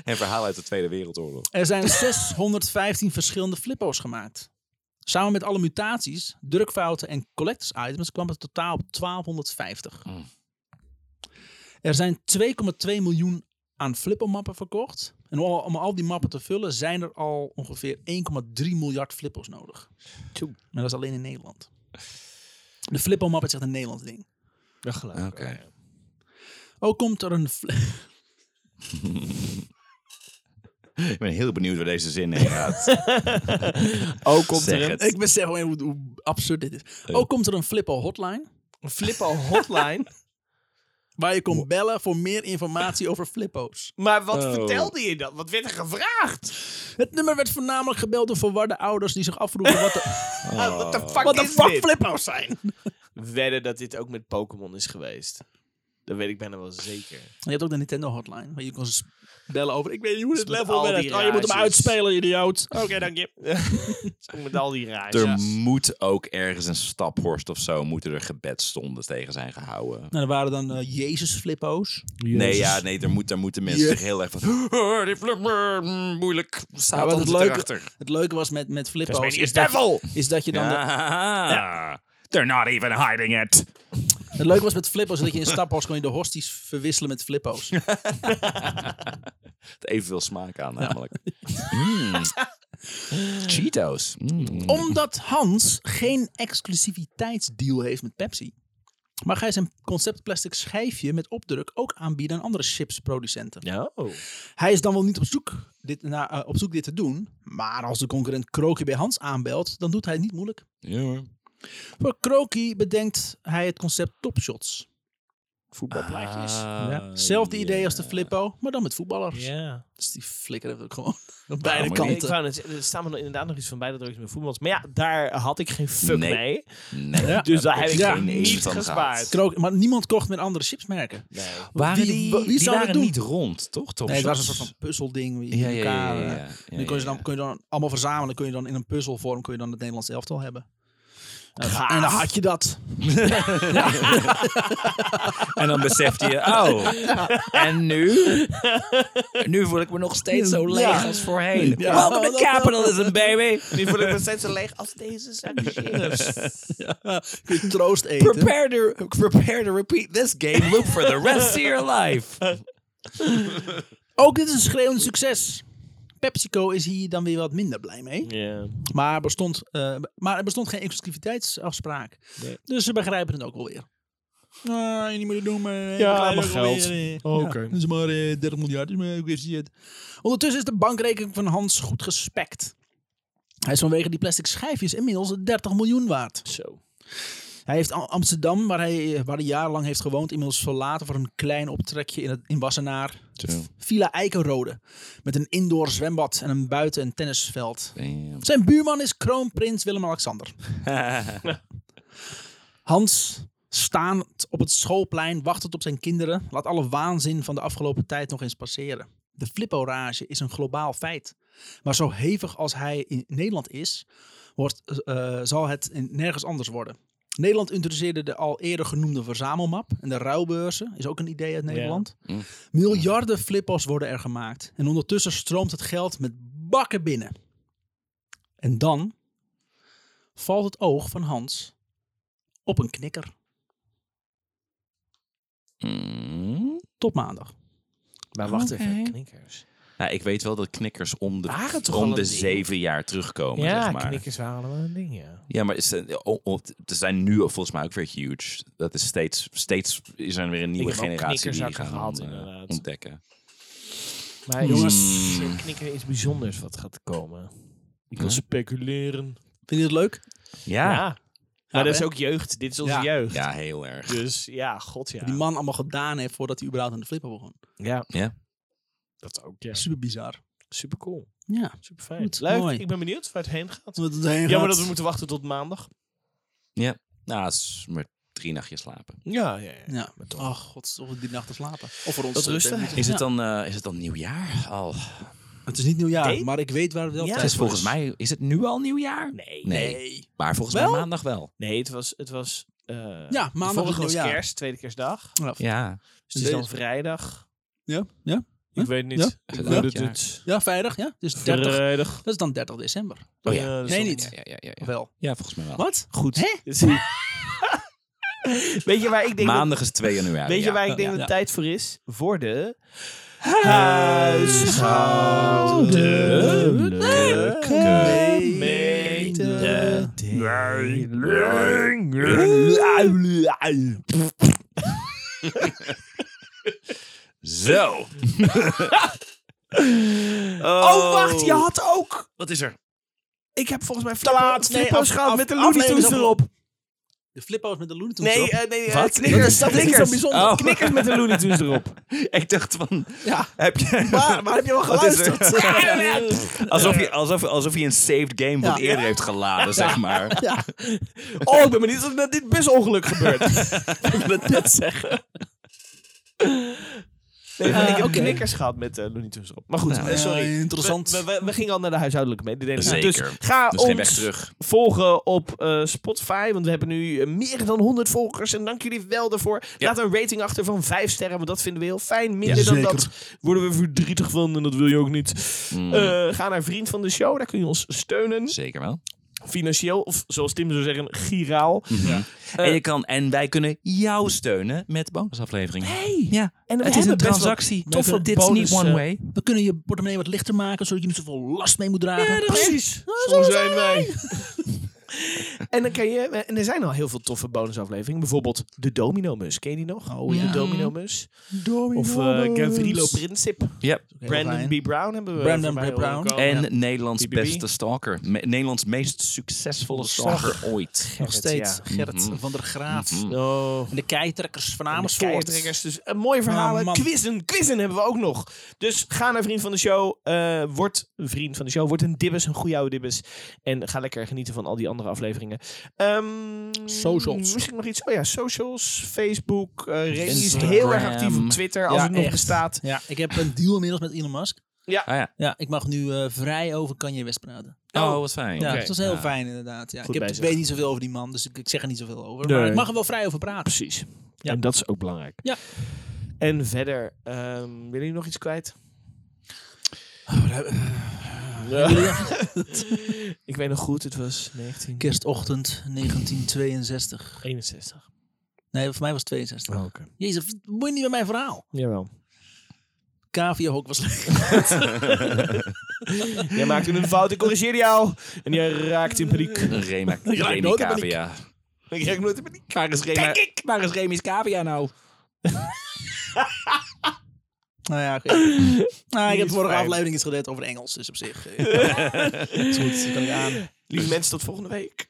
Een <laughs> verhaal uit de Tweede Wereldoorlog. Er zijn 615 verschillende flippo's gemaakt. Samen met alle mutaties, drukfouten en collectors items kwam het totaal op 1250. Mm. Er zijn 2,2 miljoen aan flippo-mappen verkocht. En om, om al die mappen te vullen zijn er al ongeveer 1,3 miljard flippo's nodig. Tjoe. Maar dat is alleen in Nederland. De flippo-map is echt een Nederlands ding. Dat geluid. Oké. Ook komt er een... <laughs> Ik ben heel benieuwd waar deze zin heen gaat. <laughs> Ook komt Zeg er een, het. Ik besef gewoon hoe, hoe absurd dit is. Ook komt er een flippo hotline. een Flippo hotline. <laughs> Waar je kon bellen voor meer informatie over flippo's. maar wat Oh. vertelde je dan? Wat werd er gevraagd? Het nummer werd voornamelijk gebeld door verwarde ouders die zich afvroegen wat de, <laughs> Ah, What the fuck wat de is fuck dit? flippo's zijn. Wedden dat dit ook met Pokémon is geweest. Dat weet ik bijna wel zeker. Je hebt ook de Nintendo hotline, waar je kon bellen over. Ik weet niet hoe dit level werkt. Oh, je moet hem uitspelen, idioot. Oké, dank je. <laughs> Met al die raars. Er moet ook ergens een staphorst of zo, moeten er gebedstonden tegen zijn gehouden. Nou, er waren dan eh, Jezus flippo's. Nee, ja, nee, er, moet, daar moeten mensen zich heel erg van... Oh, die flipper, mm, moeilijk. Staat ja, het leuke- erachter. Het leuke was met, met flippo's is dat, devil! is dat je dan... de- Ja. They're not even hiding it. Het leuke was met flippo's is dat je in staphorst kon je de hosties verwisselen met flippo's. <laughs> Het evenveel smaak aan, namelijk. Mm. Cheetos. Mm. Omdat Hans geen exclusiviteitsdeal heeft met Pepsi, mag hij zijn concept plastic schijfje met opdruk ook aanbieden aan andere chipsproducenten. Ja. Oh. Hij is dan wel niet op zoek, dit, naar, eh, op zoek dit te doen, maar als de concurrent Kroki bij Hans aanbelt, dan doet hij het niet moeilijk. Ja hoor. Voor Kroki bedenkt hij het concept Topshots. Voetbalplaatjes. Ja. Zelfde idee als de Flippo, maar dan met voetballers. ja. Dus die flikker heeft ook gewoon <laughs> op maar beide. Ik kanten. wou net zeggen, er staan inderdaad nog iets van bij dat er iets met voetbal is. Maar ja, daar had ik geen fuck Nee. mee. Nee. Ja. <laughs> Dus daar heb ik Ja. geen niet van gespaard. maar niemand kocht met andere chipsmerken. Nee. Waren Wie- die, wie die dat waren doen? niet rond, toch? Top Nee, het was een soort van puzzelding. wie Ja, elkaar, ja, ja, eh, ja. Kun je, ja, dan, kun je dan allemaal verzamelen. Kun je dan in een puzzelvorm kun je dan het Nederlands elftal hebben. Gaaf. en dan had je dat. <laughs> En dan besefte je, oh, en nu? Nu voel ik me nog steeds zo leeg Ja. als voorheen. Ja. Welcome to capitalism, baby. Nu voel ik me steeds zo leeg als deze <laughs> kun je troost eten. Prepare to, prepare to repeat this game loop for the rest of your life. Ook dit is een schreeuwend succes. PepsiCo is hier dan weer wat minder blij mee. Ja. Maar er bestond, eh, maar er bestond geen exclusiviteitsafspraak. Nee. Dus ze begrijpen het ook wel weer. Ah, je niet moeten doen, maar... Ja, we maar geld. weer, eh, Oh, ja, oké. is maar eh, 30 miljard. Dus maar a shit. Ondertussen is de bankrekening van Hans goed gespekt. Hij is vanwege die plastic schijfjes inmiddels 30 miljoen waard. Zo. Hij heeft Am- Amsterdam, waar hij, eh, waar hij jarenlang heeft gewoond, inmiddels verlaten voor een klein optrekje in, het, in Wassenaar. Villa Eikenrode. Met een indoor zwembad en een buiten- en tennisveld. Zijn buurman is kroonprins Willem-Alexander. <laughs> Hans, staand op het schoolplein, wachtend op zijn kinderen, laat alle waanzin van de afgelopen tijd nog eens passeren. De flipporage is een globaal feit. Maar zo hevig als hij in Nederland is, wordt, eh, zal het nergens anders worden. Nederland introduceerde de al eerder genoemde verzamelmap. En de ruilbeurzen is ook een idee uit Nederland. Mm. Miljarden flippos worden er gemaakt. En ondertussen stroomt het geld met bakken binnen. En dan valt het oog van Hans op een knikker. Mm. Tot maandag. Maar wacht even, knikkers. Nou, ik weet wel dat knikkers om de, Waren toch al om de ding? zeven jaar terugkomen, Ja, zeg maar. knikkers waren allemaal een ding, ja. Ja, maar is, het- o- o- ze zijn nu volgens mij ook weer huge. Dat is steeds, steeds is er weer een nieuwe generatie die gaan gehad, eh, ontdekken. Maar Jongens. is een knikker iets bijzonders wat gaat komen. Ik wil Ja. speculeren. Vind je het leuk? Ja, Ja. ja. Maar dat is ook jeugd. Dit is onze Ja. jeugd. heel erg. Dus ja, god ja. Die man allemaal gedaan heeft voordat hij überhaupt aan de flipper begon. Ja. Ja. Dat ook, ja. Super bizar. Super cool. Ja. Super fijn. Goed, Leuk. mooi. Ik ben benieuwd waar het heen gaat. Wat het heen Jammer gaat. dat we moeten wachten tot maandag. Nou, het is maar drie nachtjes slapen. Ja, ja, ja. Ja. Maar toch. Oh god, toch die nachten slapen. Of voor ons. Wat eh, rusten. Is, het Ja. dan, eh, is het dan nieuwjaar al? Het is niet nieuwjaar, Nee? maar ik weet waar het wel Ja. tijd is voor volgens mij, is het nu al nieuwjaar? Nee. Nee. Nee. Maar volgens Wel? mij maandag wel. Nee, het was... Het was eh, Ja, maandag was kerst, tweede kerstdag. Ja. Ja. Dus het is dan vrijdag. Ja? Ja? Ik Huh? weet niet. Ja? Niet. Ja, vrijdag, ja. Dus 30. Vrijdag. Dat is dan 30 december. Oh ja. Ja, Nee, niet. Ja, ja, ja, ja, Of ja. wel? ja, volgens mij wel. Wat? Goed. Hè? <laughs> Weet je waar ik denk dat- Maandag is 2 januari. Weet je ja. waar ik denk Ja. dat het Ja. tijd voor is? Voor de... <laughs> Zo. <laughs> Oh, wacht, je had ook... Wat is er? Ik heb volgens mij Te laat. flippo's af- gehad af- met de Looney Tunes erop. De flippo's met de Looney Tunes Nee, erop. eh, nee, eh, Wat? knikkers. Dat is- dat niet zo bijzonder. Oh. Knikkers met de Looney Tunes erop. <laughs> Ik dacht van, Ja. heb je... <laughs> Maar, maar heb je wel er? geluisterd? Alsof je, alsof, alsof je een saved game van Ja. eerder heeft geladen, zeg maar. ja. Oh, ik ben benieuwd of dit busongeluk gebeurt. Ik wil net zeggen. Nee, ik heb oké. knikkers gehad met de Looney Tunes erop. Maar goed, Ja. eh, sorry. Interessant. We, we, we gingen al naar de huishoudelijke mededelingen. Zeker. Dus ga Dus ons terug. volgen op eh, Spotify. Want we hebben nu meer dan 100 volgers. En dank jullie wel daarvoor. Ja. Laat een rating achter van 5 sterren. Want dat vinden we heel fijn. Minder Ja, dan zeker. dat worden we verdrietig van. En dat wil je ook niet. Mm, Eh, ga naar Vriend van de Show. Daar kun je ons steunen. zeker wel. Financieel. Of zoals Tim zou zeggen, giraal. Mhm. en, je kan, en wij kunnen jou steunen met bonusafleveringen. Hey. Ja, En het is een transactie. toffe Dit is niet one eh, way. We kunnen je portemonnee wat lichter maken, zodat je niet zoveel last mee moet dragen. Ja, precies. Zo zijn wij. <laughs> En dan kan je, en er zijn al heel veel toffe bonusafleveringen. Bijvoorbeeld de Domino Mus. Ken je die nog? Oh ja. De Domino Mus. Of eh Gavrilo Princip. Ja. Brandon B. Brown hebben we. Brandon B. Brown. En Ja. Nederlands BBB. beste stalker. Me- Nederlands meest succesvolle stalker ooit. Nog steeds. ja. Gerrit Mhm. van der Graaf. Mhm. Oh. En de keitrekkers van De Amersfoort. keitrekkers. Dus een mooie verhalen. Oh, man. quizzen. Quizzen hebben we ook nog. Dus ga naar Vriend van de Show. eh word een vriend van de show. Word een dibbes. Een goede oude dibbes. En ga lekker genieten van al die andere afleveringen. Ehm, Socials. Misschien nog iets. Oh ja, socials. Facebook. eh Remy is heel erg actief op Twitter. Als Ja, het nog echt. bestaat. Ja, ik heb een deal inmiddels met Elon Musk. Ah ja. Ja, ik mag nu eh, vrij over Kanye West praten. Oh, wat fijn. Ja, Oké. dat was heel Ja. fijn inderdaad. Ja. Goed Ik, heb, ik weet niet zoveel over die man, dus ik, ik zeg er niet zoveel over. Nee. Maar ik mag er wel vrij over praten. Precies. Ja. En dat is ook belangrijk. Ja. En verder. ehm willen jullie nog iets kwijt? <laughs> ik weet nog goed. Het was 19... Kerstochtend 1962. 61. Nee, voor mij was het 62. Oh, oké. Jezus, moet je niet met mijn verhaal. Jawel. Cavia-hok was. <laughs> Jij maakte een fout, ik corrigeerde jou. En jij raakt in paniek. Rema, Remy. Cavia. Ik raak nooit in paniek. Waar is Rema, waar is Remy's Cavia nou? <laughs> nou ja, oké. <laughs> nou, ik heb vorige fijn. aflevering iets gedaan over Engels, dus op zich. eh, <laughs> is goed, dat kan ik aan. Lieve mensen, tot volgende week.